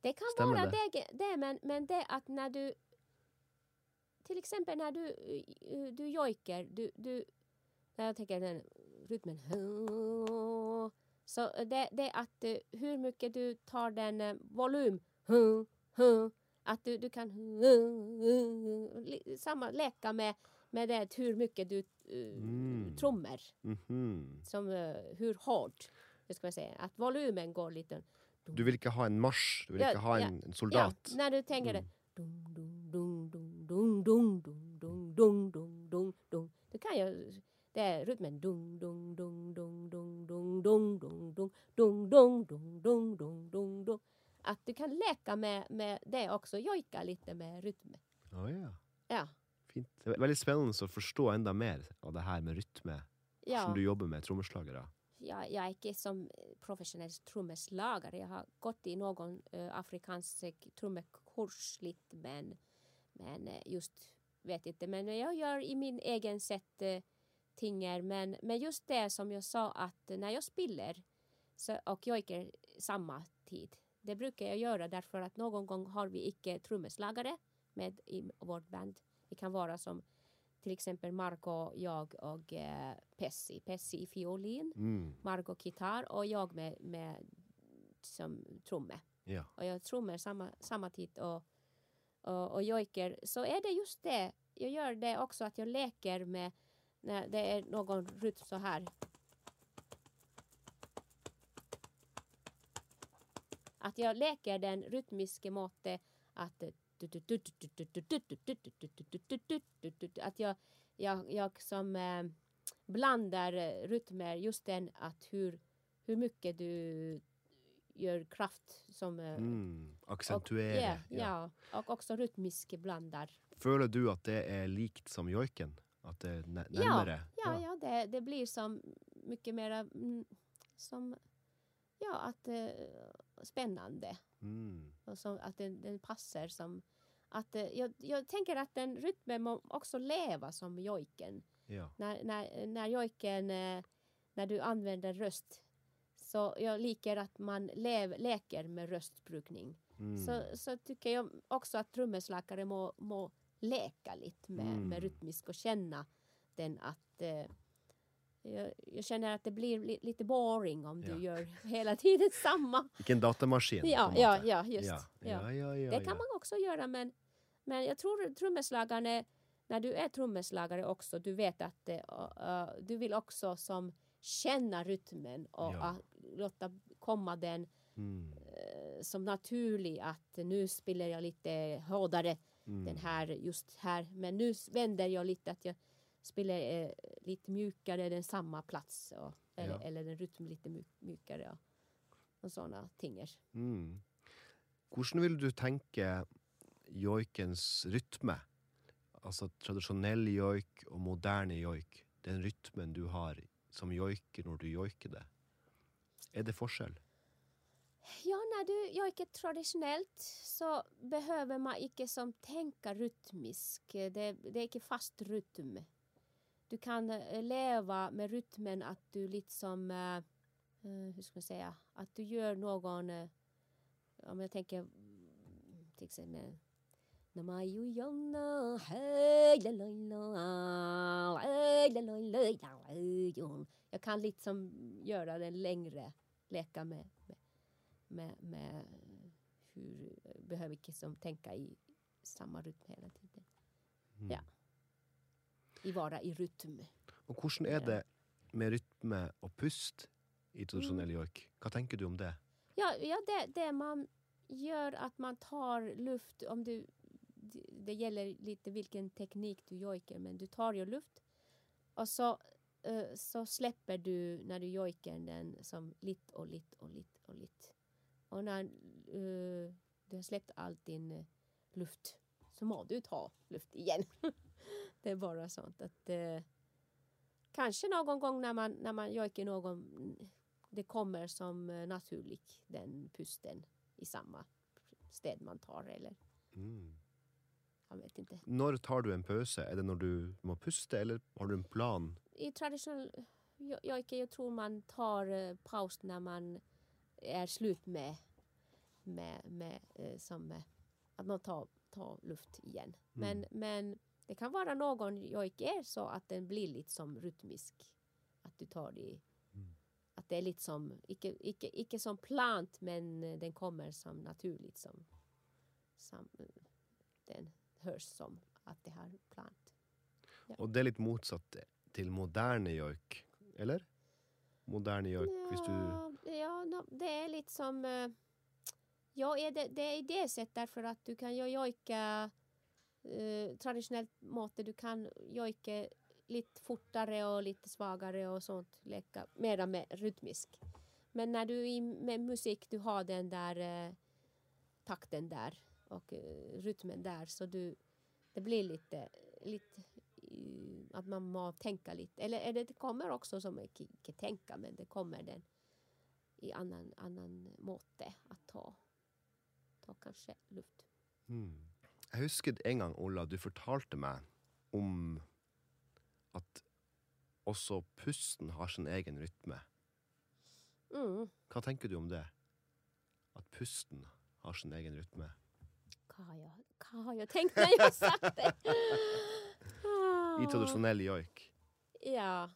Det kan Stämmer vara det? det, det men, men det att när du till exempel när du, eh, du jojker, du, du, när jag tänker den rytmen så det, det att eh, hur mycket du tar den eh, volym att du, du kan samma leka med, med det hur mycket du uh, Mm. trummar Mhm. som eh, hur hårt, hur ska man säga, att volymen går lite Du vil ikke ha en marsj, du vil Ja, ikke ha ja, en, en soldat. Ja, när du tänker Mm. det. Dung. Du kan ju, det är rytmen dung, dung, dung, dung, dung, dung, dung, dung, dung, dung, dung, dung, dung, dung, dung, dung. Att du kan leka med, med det också, jojka lite med rytm. Å ja. Ja, Fint. Det er veldig spennende å forstå enda mer av det her med rytme, ja. som du jobber med trommeslagere. jag, jag är inte som professionell trummeslagare. Jag har gått i någon uh, afrikansk trummekurs lite men, men just vet inte. Men jag gör i min egen sätt uh, tingar. Men, men just det som jag sa att när jag spiller så, och är samma tid. Det brukar jag göra därför att någon gång har vi icke trummeslagare med i vårt band. Vi kan vara som till exempel Marco, jag och eh, Pessi. Pessi i fiolin. Mm. Margot gitarr och jag med, med som trumme. Ja. Och jag trummar samma, samma tid och, och, och jojker. Så är det just det. Jag gör det också att jag leker med när det är någon rytm så här. Att jag leker den rytmiska måttet att att jag, jag, jag som eh, blandar rytmer just den att hur, hur mycket du gör kraft som... eh, Mm. och, Aksentuere. ja, ja, och också rytmisk blandar. Føler du at det er likt som joiken? At det er nä- nærmere? Ja, ja det, det blir som mycket mera mm, som, ja, att eh, spännande. Mm. Och så att den, den passar som, att eh, jag, jag tänker att den rytmen må också leva som jojken. ja. När, när, när jojken, eh, när du använder röst, så jag liker att man lev, leker med röstbrukning. Mm. Så, så tycker jag också att trummeslagare må, må leka lite med, Mm. med rytmisk och känna den att eh, jag, jag känner att det blir li, lite boring om Ja. du gör [LAUGHS] hela tiden samma. Ikke en datamaskin? Ja, ja, ja, just. Ja, Ja. ja, ja, ja, Det kan ja. man också göra men, men jag tror trummeslagaren, när du är trummeslagare också, du vet att eh, uh, du vill också som känna rytmen och Ja. att låta komma den Mm. eh, som naturlig att nu spelar jag lite hårdare Mm. den här just här men nu vänder jag lite att jag spelar eh, lite mjukare den samma plats och, eller, Ja. eller den rytm lite mjuk- mjukare och, och sådana ting. Mm. Hvordan vil du tenke joikens rytme? Altså tradisjonell joik og moderne joik. Den rytmen du har som joiker når du joiker det. Er det forskjell? Ja, när du jojkar traditionellt så behöver man inte som tänka rytmisk. Det, det är inte fast rytm. Du kan eh, leva med rytmen att du liksom, eh, eh, hur ska man säga, att du gör någon, om jag tänker till exempel la. Jag kan liksom göra den längre, leka med, med med, med hur behöver inte som tänka i samma rytm hela tiden. Mm. Ja. I vara i rytm. Og hvordan er det med rytme og pust i tradisjonell joik? Hva tenker du om det? Ja, ja det, det man gör att man tar luft om du det, det gäller lite vilken teknik du jojkar men du tar ju luft och så, eh, så släpper du när du jojkar den som lite och lite och lite och lite. Och när eh, du har släppt all din eh, luft så må du ta luft igen. [LAUGHS] det är bara sånt att eh, kanske någon gång när man, när man jojkar någon det kommer som eh, naturligt den pusten i samma sted man tar eller Mm. jag vet inte. Når tar du en pause? Er det når du må puste, eller har du en plan? I traditionell jo- jojke jag tror man tar eh, paus när man är slut med, med, med eh, som att man tar, tar luft igen. Men, Mm. men det kan vara någon jojke är så att den blir lite som rytmisk. Att du tar det Mm. att det är lite som, icke, icke, icke som plant men eh, den kommer som naturligt som, som eh, den hörs som att det har plant. Og det er litt motsatt til moderne joik, eller? Moderne joik, hvis du Ja, ja no, det är lite som... eh, Ja, är det, det är det sättet därför att du kan ju jojka eh, traditionellt måte. Du kan jojka lite fortare och lite svagare och sånt. Leka mera med rytmisk. Men när du är med musik, du har den där eh, takten där och eh, rytmen där så du, det blir lite, lite eh, att man må tänka lite. Eller, är det kommer också som eh, inte tänka men det kommer den i annan, annan måte att ta, ta kanske luft. Mm. Jeg husker en gang, Ola, du fortalte meg om at også pusten har sin egen rytme. Mm. Hva tenker du om det? At pusten har sin egen rytme? Vad har jag, vad har jag tänkt när jag sagt det? [LAUGHS] I tradisjonell joik. Ja.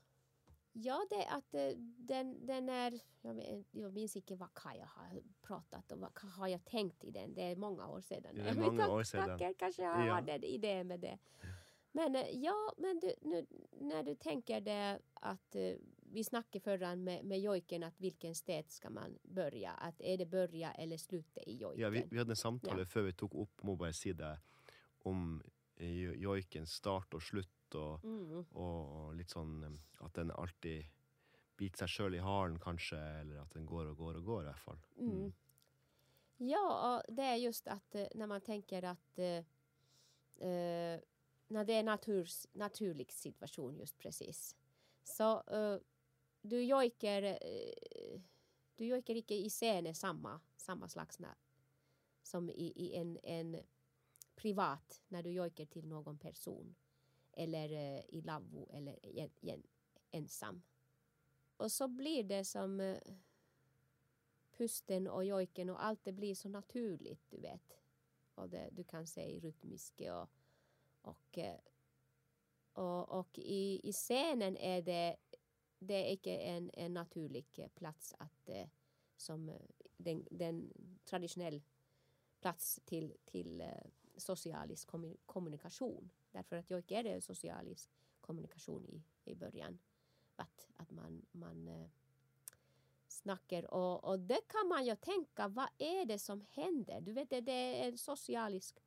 Ja, det att eh, den, den är... Jag, minns inte vad Kaja har pratat om. Vad har jag tänkt i den? Det är många år sedan. Jag [LAUGHS] många år sedan. Rakel kanske jag Ja. hade en idé med det. Men eh, ja, men du, nu, när du tänker det att eh, vi snackade förra med, med jojken att vilken sted ska man börja? Att är det börja eller sluta i jojken? Ja, vi, vi hadde en samtale Ja. vi tok opp, må bare si det, om eh, jo- joikens start slutt, og, Mm. og litt sånn at den alltid biter seg sjøl i halen, kanskje, eller at den går og går og går, i hvert fall. Mm. Ja, och det är just att eh, när man tänker att eh, eh, när det är naturs, naturlig situation just precis. Så eh, du jojker eh, du jojker inte i scenen samma, samma slags na, som i, i en, en privat när du jojker till någon person eller eh, i lavvo eller ensam. Och så blir det som eh, pusten och jojken och allt det blir så naturligt, du vet. Och det, du kan säga rytmiskt och, och, eh, och, och i, i scenen är det, det är inte en, en naturlig plats att som den, den traditionell plats till, till socialisk kommunikation. Därför att jojk är det socialisk kommunikation i, i början. Att, att man, man eh, snackar och, och det kan man ju tänka, vad är det som händer? Du vet, det, är en socialisk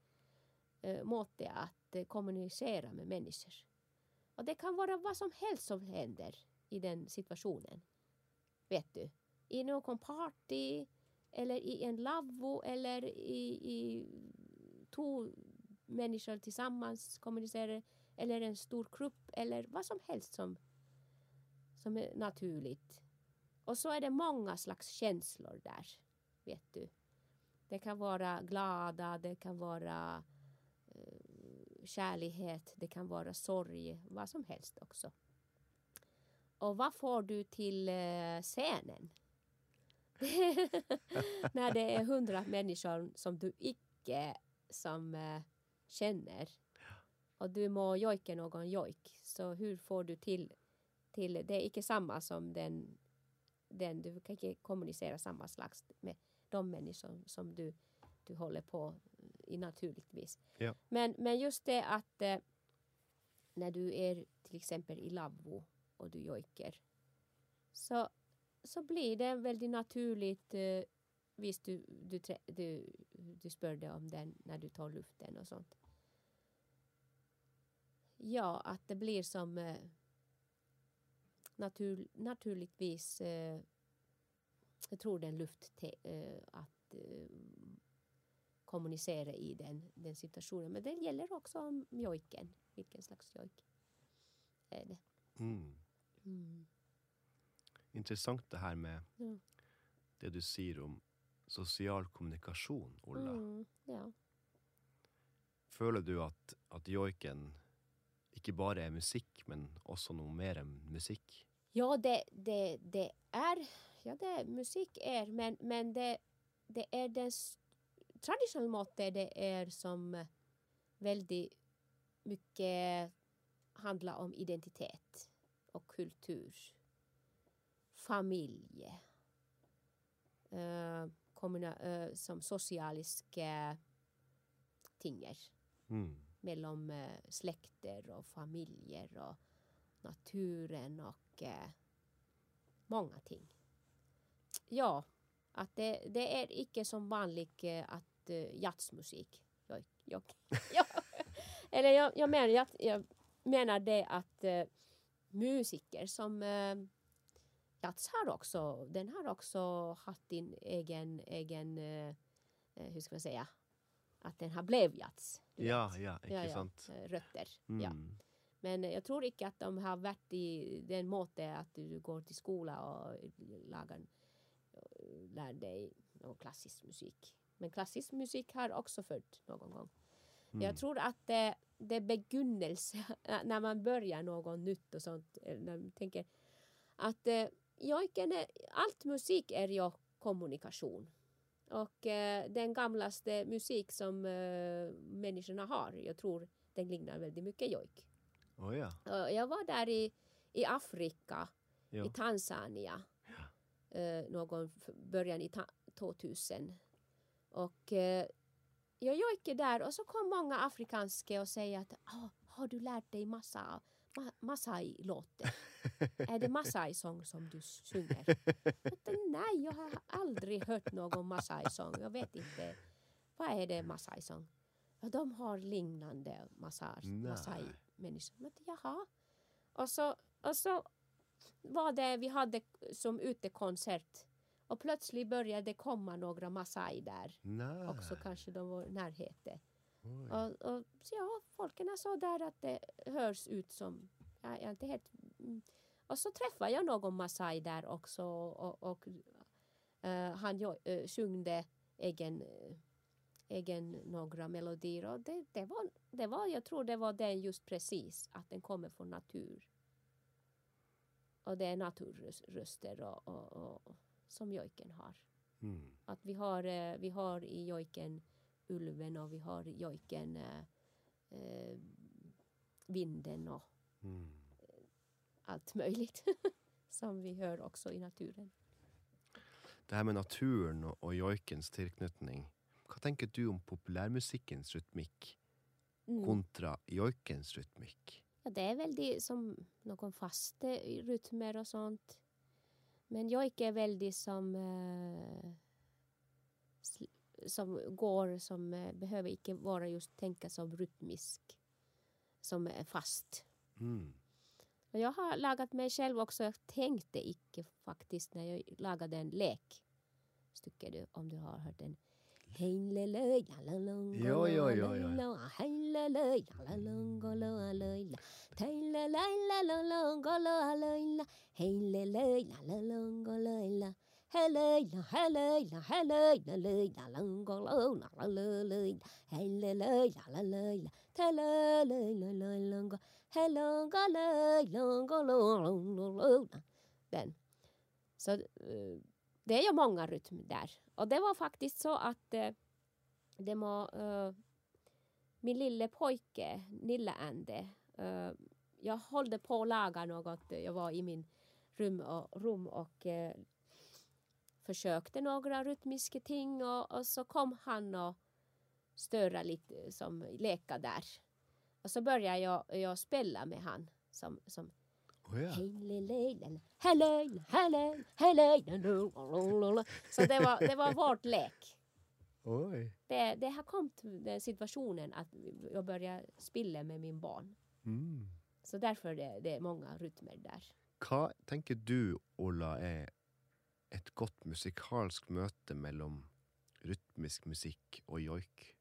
eh, måte att eh, kommunicera med människor. Och det kan vara vad som helst som händer i den situationen. Vet du? I någon party eller i en lavvo eller i, i to, människor tillsammans kommunicerar eller en stor grupp eller vad som helst som, som är naturligt. Och så är det många slags känslor där, vet du. Det kan vara glada, det kan vara eh, kärlighet, det kan vara sorg, vad som helst också. Och vad får du till eh, scenen? [LAUGHS] När det är hundra människor som du icke som eh, känner och du må jojka någon jojk, så hur får du till, till det är icke samma som den, den du kan inte kommunicera samma slags med de människor som du, du håller på i naturligtvis. Ja. Men, men just det att eh, när du är till exempel i lavvo och du jojker så, så blir det väldigt naturligt eh, visst du, du, du, du spörde om den när du tar luften och sånt. Ja, att det blir som eh, natur, naturligtvis eh, jag tror det är en luft eh, att eh, kommunicera i den, den situationen. Men det gäller också om jojken. Vilken slags jojk är det? Mm. Mm. Interessant det her med Ja. det du sier om sosial kommunikasjon, Ola. Mm, ja. Føler du at, at joiken ikke bare er musikk, men også noe mer enn musikk? Ja, det, det, det är ja, det musik är, men, men det, det är den traditionella måttet det är som eh, väldigt mycket handlar om identitet och kultur. Familj. Uh, kommuna, eh, som socialiska tingar Mm. mellan eh, släkter och familjer och naturen och eh, många ting. Ja, att det, det är icke som vanligt att jazzmusik. Jag, jag, [LAUGHS] ja. Eller jag, jag, menar, jag, jag menar det att musiker som eh, jazz har också, den har också haft en egen, egen eh, eh, hur ska man säga, att den har jazz. du Ja, ja, ikke Ja, sant? Eh, Rötter. Mm. Ja. Men jag tror inte att de har varit i den måte att du går till skola och lagar, lär dig klassisk musik. Men klassisk musik har också följt någon gång. Mm. Jag tror att det, det är begynnelse, [LAUGHS] när man börjar något nytt och sånt, när man tänker att är, allt musik är ju kommunikation. Och eh, den gamlaste musik som eh, människorna har, jag tror den liknar väldigt mycket jojk. Å ja. Eh, Jag var där i, i Afrika, ja. i Tanzania, eh, någon början i ta- 2000. Och eh, jag gick där och så kom många afrikanska och säger att "Ah, har du lärt dig massa ma Masai-låtar? [LAUGHS] [LAUGHS] är det Masai-sång som du sjunger? Nej, jag har aldrig hört någon Masai-sång. Jag vet inte. Vad är det Masai-sång? Ja, de har liknande Masai-människor. Jaha. Och så, och så var det vi hade som utekonsert och plötsligt började det komma några Masai där. Nej. Också kanske de var i närheten. Och, och ja, folken sa där att det hörs ut som, ja, jag är inte helt... Mm. Och så träffade jag någon Masai där också och, och uh, han uh, sjungde egen, uh, egen några melodier och det, det, var, det var, jag tror det var den just precis, att den kommer från natur. Och det är naturröster och, och, och, som jojken har. Mm. Att vi har, eh, vi har i jojken ulven och vi har jojken eh, eh, vinden och Mm. Allt möjligt [LAUGHS] som vi hör också i naturen. Det här med naturen och, joikens tilknytning. Hva tenker du om populærmusikkens rytmikk Mm. kontra joikens rytmikk? Ja, det är väl det som någon fasta rytmer och sånt. Men jojk är väldigt som eh, som går som eh, behöver inte vara just tänka som rytmisk som är fast. Mm. Och jag har lagat mig själv också. Jag tänkte icke faktiskt när jag lagade en lek. Tycker du om du har hört den? Jo, jo, jo, jo. Den. Så eh, det är ju många rytmer där. Och det var faktiskt så att eh, det var eh, min lille pojke, Nille Ande. jag hållde på att laga något. Jag var i min rum och, rum och försökte några rytmiska ting och, och så kom han och störa lite som leka där. Och så började jag, jag spela med han som, som Å ja. så det var, det var vårt lek. Oi. Det, det har kommit den situationen att jag börjar spela med min barn. Mm. Så därför det, det är många rytmer där. Hva tenker du, Ola, er et godt musikalsk møte mellom rytmisk musikk og joik?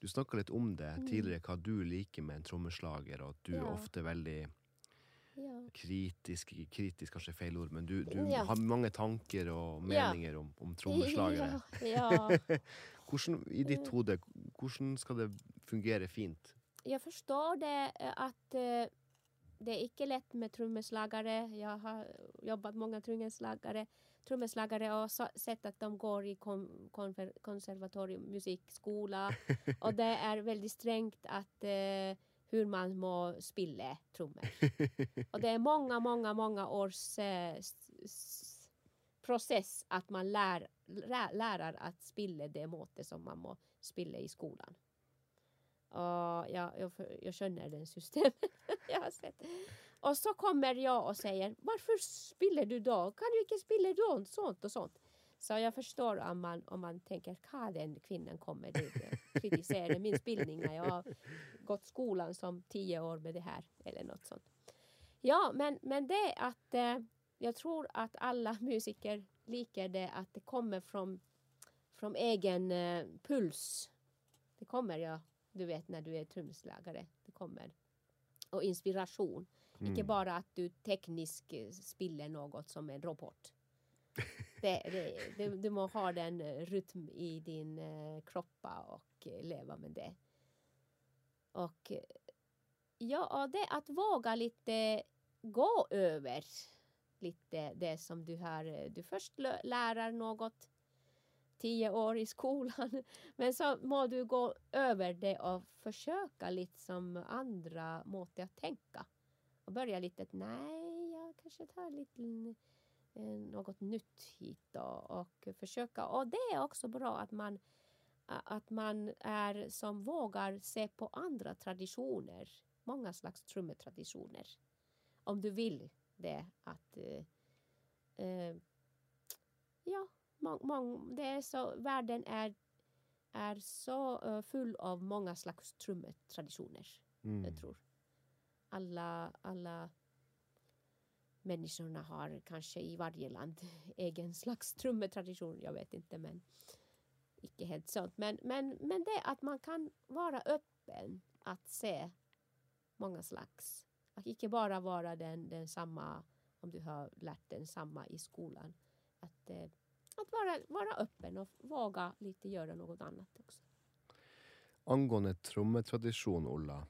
Du snakka litt om det Mm. tidligere, hva du liker med en trommeslager, og at du er Ja. ofte veldig Ja. kritisk Kritisk kanskje er feil ord, men du, du Ja. har mange tanker og meninger om, om trommeslagere. [LAUGHS] Ja, ja. [LAUGHS] Hvordan, I ditt Eh. hode, hvordan skal det fungere fint? Jag förstår det eh, att eh, det är inte lätt med trummeslagare. Jag har jobbat många trummeslagare, trummeslagare och så, sett att de går i kon, konfer, konservatorium, musikskola [LAUGHS] och det är väldigt strängt att eh, hur man må spela trummor. [LAUGHS] Och det är många, många, många års eh, s, process att man lär, lär, lärar att spela det måttet som man må spela i skolan. Och jag, jag, jag känner den systemet. [LAUGHS] jag har sett. Och så kommer jag och säger varför spiller du då? Kan du inte spela då? Sånt och sånt. Så jag förstår om man, om man tänker att den kvinnan kommer dit och kritiserar min spelning när jag har gått skolan som tio år med det här eller något sånt. Ja, men, men det är att eh, jag tror att alla musiker liker det att det kommer från, från egen eh, puls. Det kommer ja, du vet när du är trumslagare. Det kommer. Och inspiration. Inte bara att du tekniskt eh, spiller något som en robot. [LAUGHS] Det, det, du, du må ha den eh, rytm i din eh, kroppa och eh, leva med det. Och ja, det att våga lite gå över lite det som du har. Du först lärar något tio år i skolan. [LAUGHS] Men så må du gå över det och försöka lite som andra mått att tänka. Och börja lite nej, jag kanske tar lite eh, något nytt hit då, och försöka. Och det är också bra att man att man är som vågar se på andra traditioner många slags trummetraditioner. Om du vill det. att eh, eh, Ja, mång, mång, det är så, världen är, är så uh, full av många slags trummetraditioner. Mm. Jag tror. Alla, alla människorna har kanske i varje land [LAUGHS] egen slags trummetradition. Jag vet inte, men icke helt sånt. Men, men, men det att man kan vara öppen att se många slags. Att icke bara vara den, den samma om du har lärt den samma i skolan. Att, eh, att vara, vara öppen och våga lite göra något annat också. Angående trummetradition, Ulla.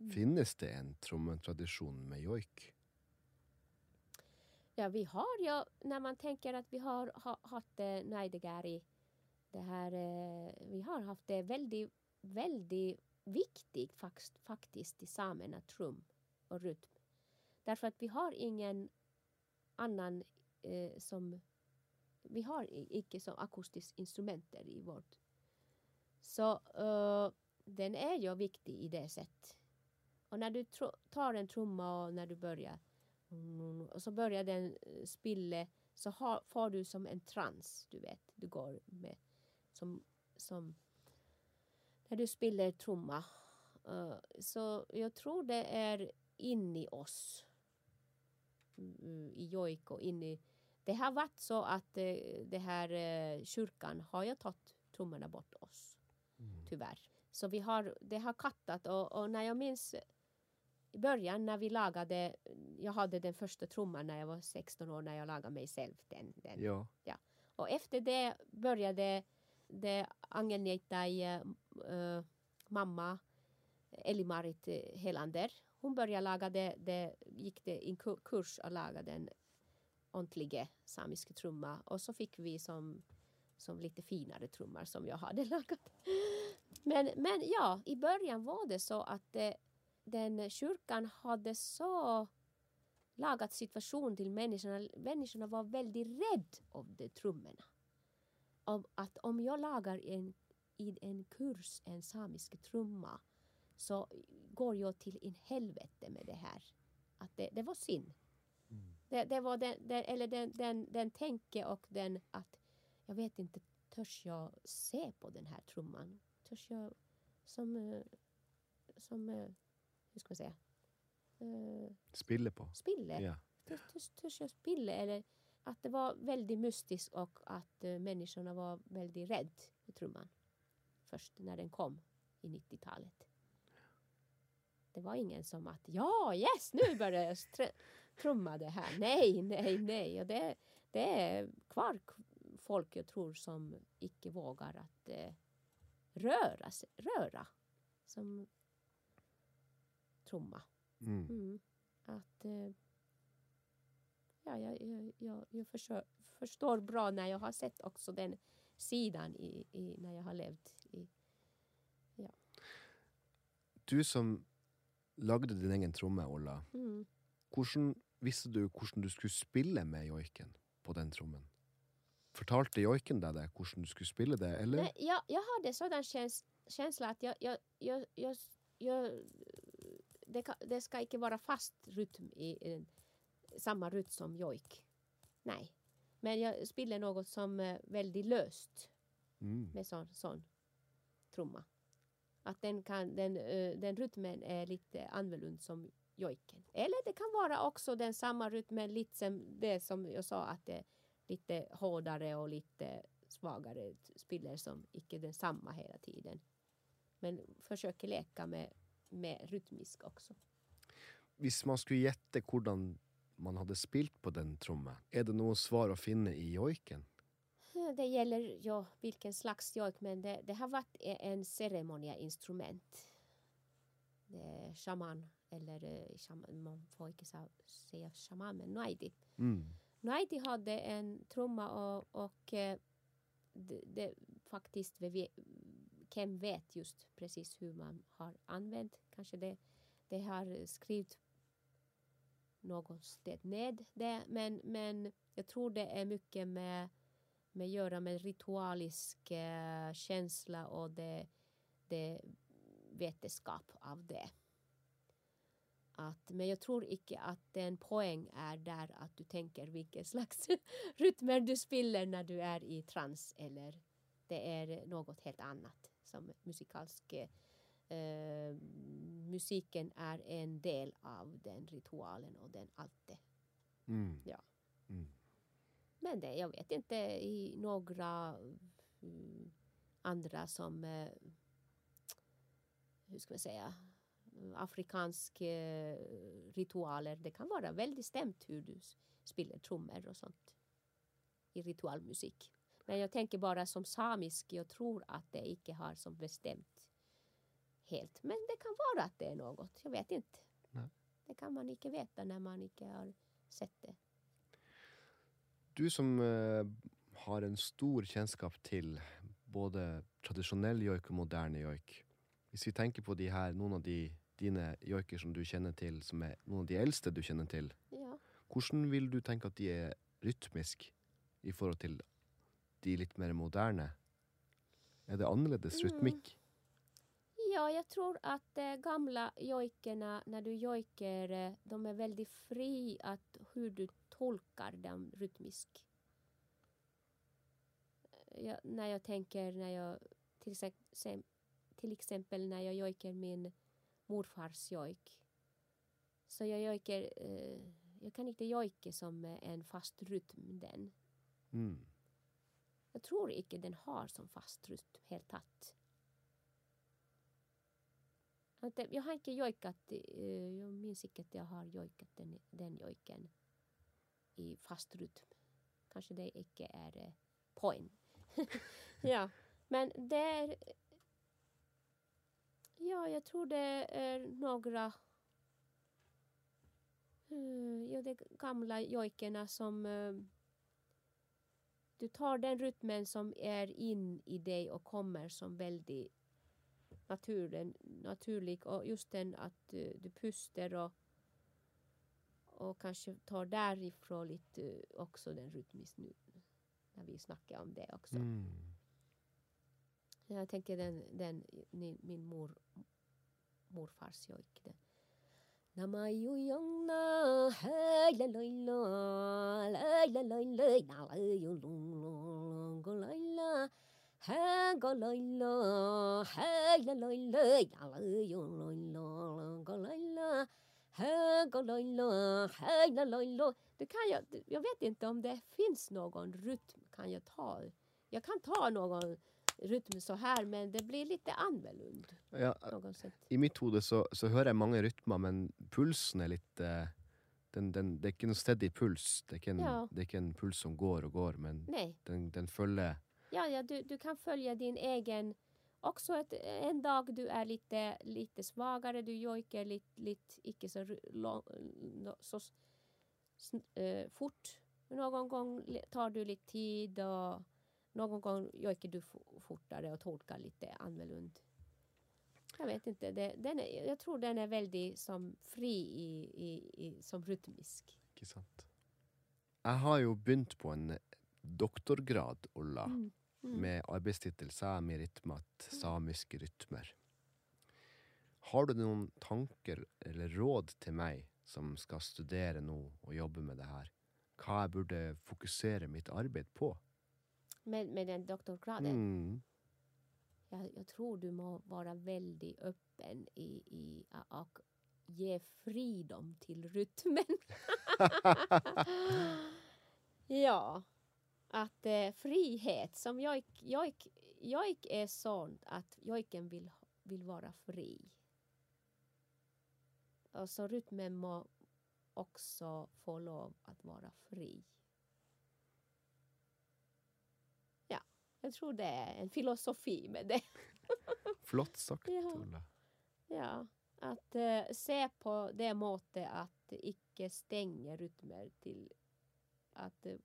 Mm. Finnes det en trommetradisjon med joik? Ja, vi har ju, när man tänker att vi har ha, haft eh, Naidegari, det här, eh, vi har haft det väldigt, väldigt viktigt fakt, faktiskt i samerna, trum och rytm. Därför att vi har ingen annan eh, som, vi har icke som akustiska instrumenter i vårt. Så eh, den är ju viktig i det sättet. Och när du tar en trumma och när du börjar Mm, och så börjar den eh, spille så har, får du som en trans, du vet. Du går med som, som när du spiller trumma. Eh, så jag tror det är in i oss. Mm, I jojk och in i... Det har varit så att eh, det här kyrkan har ju tagit trummorna bort oss. Tyvärr. Så vi har, det har kattat och, och när jag minns i början när vi lagade, jag hade den första trumman när jag var 16 år när jag lagade mig själv. Den, den. Ja. Och efter det började det Angelneitai äh, mamma Eli-Marit Helander. Hon började laga det, det gick det i en ku- kurs att laga den ordentliga samiska trumma och så fick vi som, som lite finare trummor som jag hade [LAUGHS] lagat. Men, men ja, i början var det så att eh, den kyrkan hade så lagat situation till människorna. Människorna var väldigt rädda av de trummorna. Om att om jag lagar en, i en kurs en samisk trumma så går jag till en helvete med det här. Att det, det var synd. Det, det var den, den, eller den, den, den tänke och den att jag vet inte, törs jag se på den här trumman? Törs jag som, eh, som eh, hur ska man säga, eh, Spille på. spille? Ja. Törs, jag spille? Eller att det var väldigt mystiskt och att eh, människorna var väldigt rädda för trumman. Först när den kom i 90-talet. Det var ingen som att ja, yes, nu börjar jag trumma det här. Nej, nej, nej. Och det, det är kvar folk jag tror som icke vågar att eh, röra, sig, röra som trumma. Mm. Mm. Att, eh, ja, jag, jag, jag, jag förstår bra när jag har sett också den sidan i, i, när jag har levt i... Du som lagde din egen tromme, Ulla. Mm. Hvordan visste du hvordan du skulle spille med joiken på den trommen? Fortalte joiken deg det, hvordan du skulle spille det, eller? Nej, jag, jag hade sådan käns känsla att jag, jag, jag, jag, jag, det, det ska inte vara fast rytm i en, samma rytm som jojk. Nej. Men jag spelar något som är väldigt löst. Mm. med sån, sån trumma. Att den, kan, den, den rytmen är lite annorlunda som jojken. Eller det kan vara också den samma rytmen, lite som det som jag sa att det är lite hårdare och lite svagare spiller som icke den samma hela tiden. Men försöker leka med, med rytmisk också. Hvis man skulle gjette hvordan man hadde spilt på den trommen, er det noe svar å finne i joiken? Eh, Det gäller ja, vilken slags jojk, men det, det har varit e- en ceremoniainstrument. Det är shaman, eller eh, shaman, man får inte säga shaman, men naidi. Mm. Naidi hade en trumma och, och eh, det, det faktiskt, vet, vem vet just precis hur man har använt. Kanske det, det har skrivit någonstans ned det, men, men jag tror det är mycket med med att göra med ritualisk eh, känsla och det, det vetenskap av det. Att, men jag tror inte att en poäng är där att du tänker vilken slags [LAUGHS] rytmer du spiller när du är i trans eller det är något helt annat som musikalsk eh, musiken är en del av den ritualen och den allt det. Mm. Ja. Mm. Men det, jag vet inte i några mm, andra som eh, hur ska man säga afrikanska eh, ritualer. Det kan vara väldigt stämt hur du spelar trummor och sånt i ritualmusik. Men jag tänker bara som samisk, jag tror att det icke har som bestämt helt. Men det kan vara att det är något, jag vet inte. Nej. Det kan man inte veta när man inte har sett det. Du som eh, har en stor kjennskap til både tradisjonell joik og moderne joik. Hvis vi tenker på de her, noen av de dine joiker som du kjenner til, som er noen av de eldste du kjenner til, Ja. hvordan vil du tenke at de er rytmisk i forhold til de litt mer moderne? Er det annerledes Mm. rytmikk? Ja, jag tror att de gamla jojkerna, när du jojker, eh, de är väldigt fri att hur du tolkar dem rytmiskt. Jag, när jag tänker, när jag till, till exempel när jag jojker min morfars jojk. Så jag jojker, eh, jag kan inte jojka som eh, en fast rytm den. Mm. Jag tror inte den har som fast rytm helt tatt. Att, eh, Jag har inte jojkat, eh, jag minns inte att jag har jojkat den, den jojken i fast rytm. Kanske det inte är eh, poäng. [LAUGHS] ja, men där... Ja, jag tror det är några... Ja, de gamla jojkerna som... Du tar den rytmen som är in i dig och kommer som väldigt naturen, naturlig och just den att eh, du puster och, och kanske tar därifrån lite också den rytmiskt nu när vi snackar om det också. Mm. Jag tänker den, den min mor, morfars jojk. den. Namayuyongna, hey la la, la la la, na la yu lung lung, go la, go la, hey la la, na la yu go la, go la, hey la la. Kan jag, jag vet inte om det finns någon rytm kan jag ta. Jag kan ta någon rytm så här men det blir lite annorlunda. Ja. I mitt hode så, så hører jeg mange rytmer, men pulsen litt eh, den, den, Det ikke noe steady puls. Det er ikke en, Ja. det er ikke en puls som går og går, men Nej, den, den følger ja, ja du, du kan följa din egen Också ett, en dag du är lite, lite svagare, du jojkar lite, lite icke så, lång, så eh, fort. Någon gång tar du lite tid och någon gång jojkar du fortare och tolkar lite annorlunda. Jag vet inte, det, den är, jag tror den är väldigt som fri i, i, i, som rytmisk. Ikke sant? Jeg har jo begynt på en doktorgrad, Olla, Mm. Mm. med arbeidstittel Sami ritmat, samiske rytmer. Har du noen tanker eller råd til meg som skal studere nå og jobbe med det her? Hva jeg burde fokusere mitt arbeid på? Med, med den doktorgraden. Mm. Jag, jag tror du må vara väldigt öppen i, i och ge fridom till rytmen. [LAUGHS] ja, att eh, frihet som jag, jag, jag är sån att jojken vill, vill vara fri. Och så rytmen må också få lov att vara fri. Ja, jag tror det är en filosofi med det. [LAUGHS] Flott sagt, Ja. Olla. Ja, att eh, se på det måttet att icke stänga rytmer till att eh,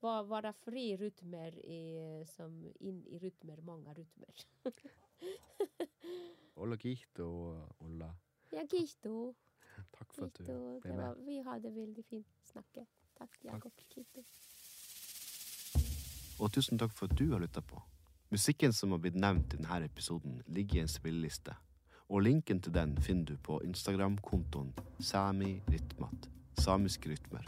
va- vara fri rytmer i, som in i rytmer, många rytmer. [LAUGHS] Olla Gihto og Olla, Ja, Gito. takk for at du Gito. ble Det var, med. vi hade väldigt fint snacke. Tack Jakob. Gito. Og tusen takk for at du har lytta på. Musikken som har blitt nevnt i denne episoden, ligger i en spilleliste. Og linken til den finner du på Instagram-kontoen Sami Ritmat. Samiske rytmer.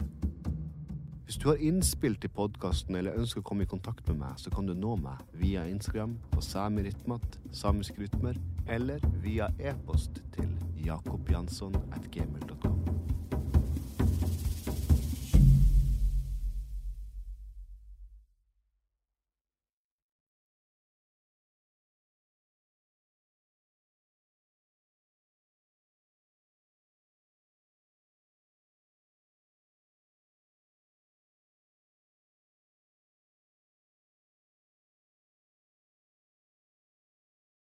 Hvis du har innspill til podkasten eller ønsker å komme i kontakt med meg, så kan du nå meg via Instagram på Sami Ritmat, samiske rytmer, eller via e-post til jakobjansson.gmil.com.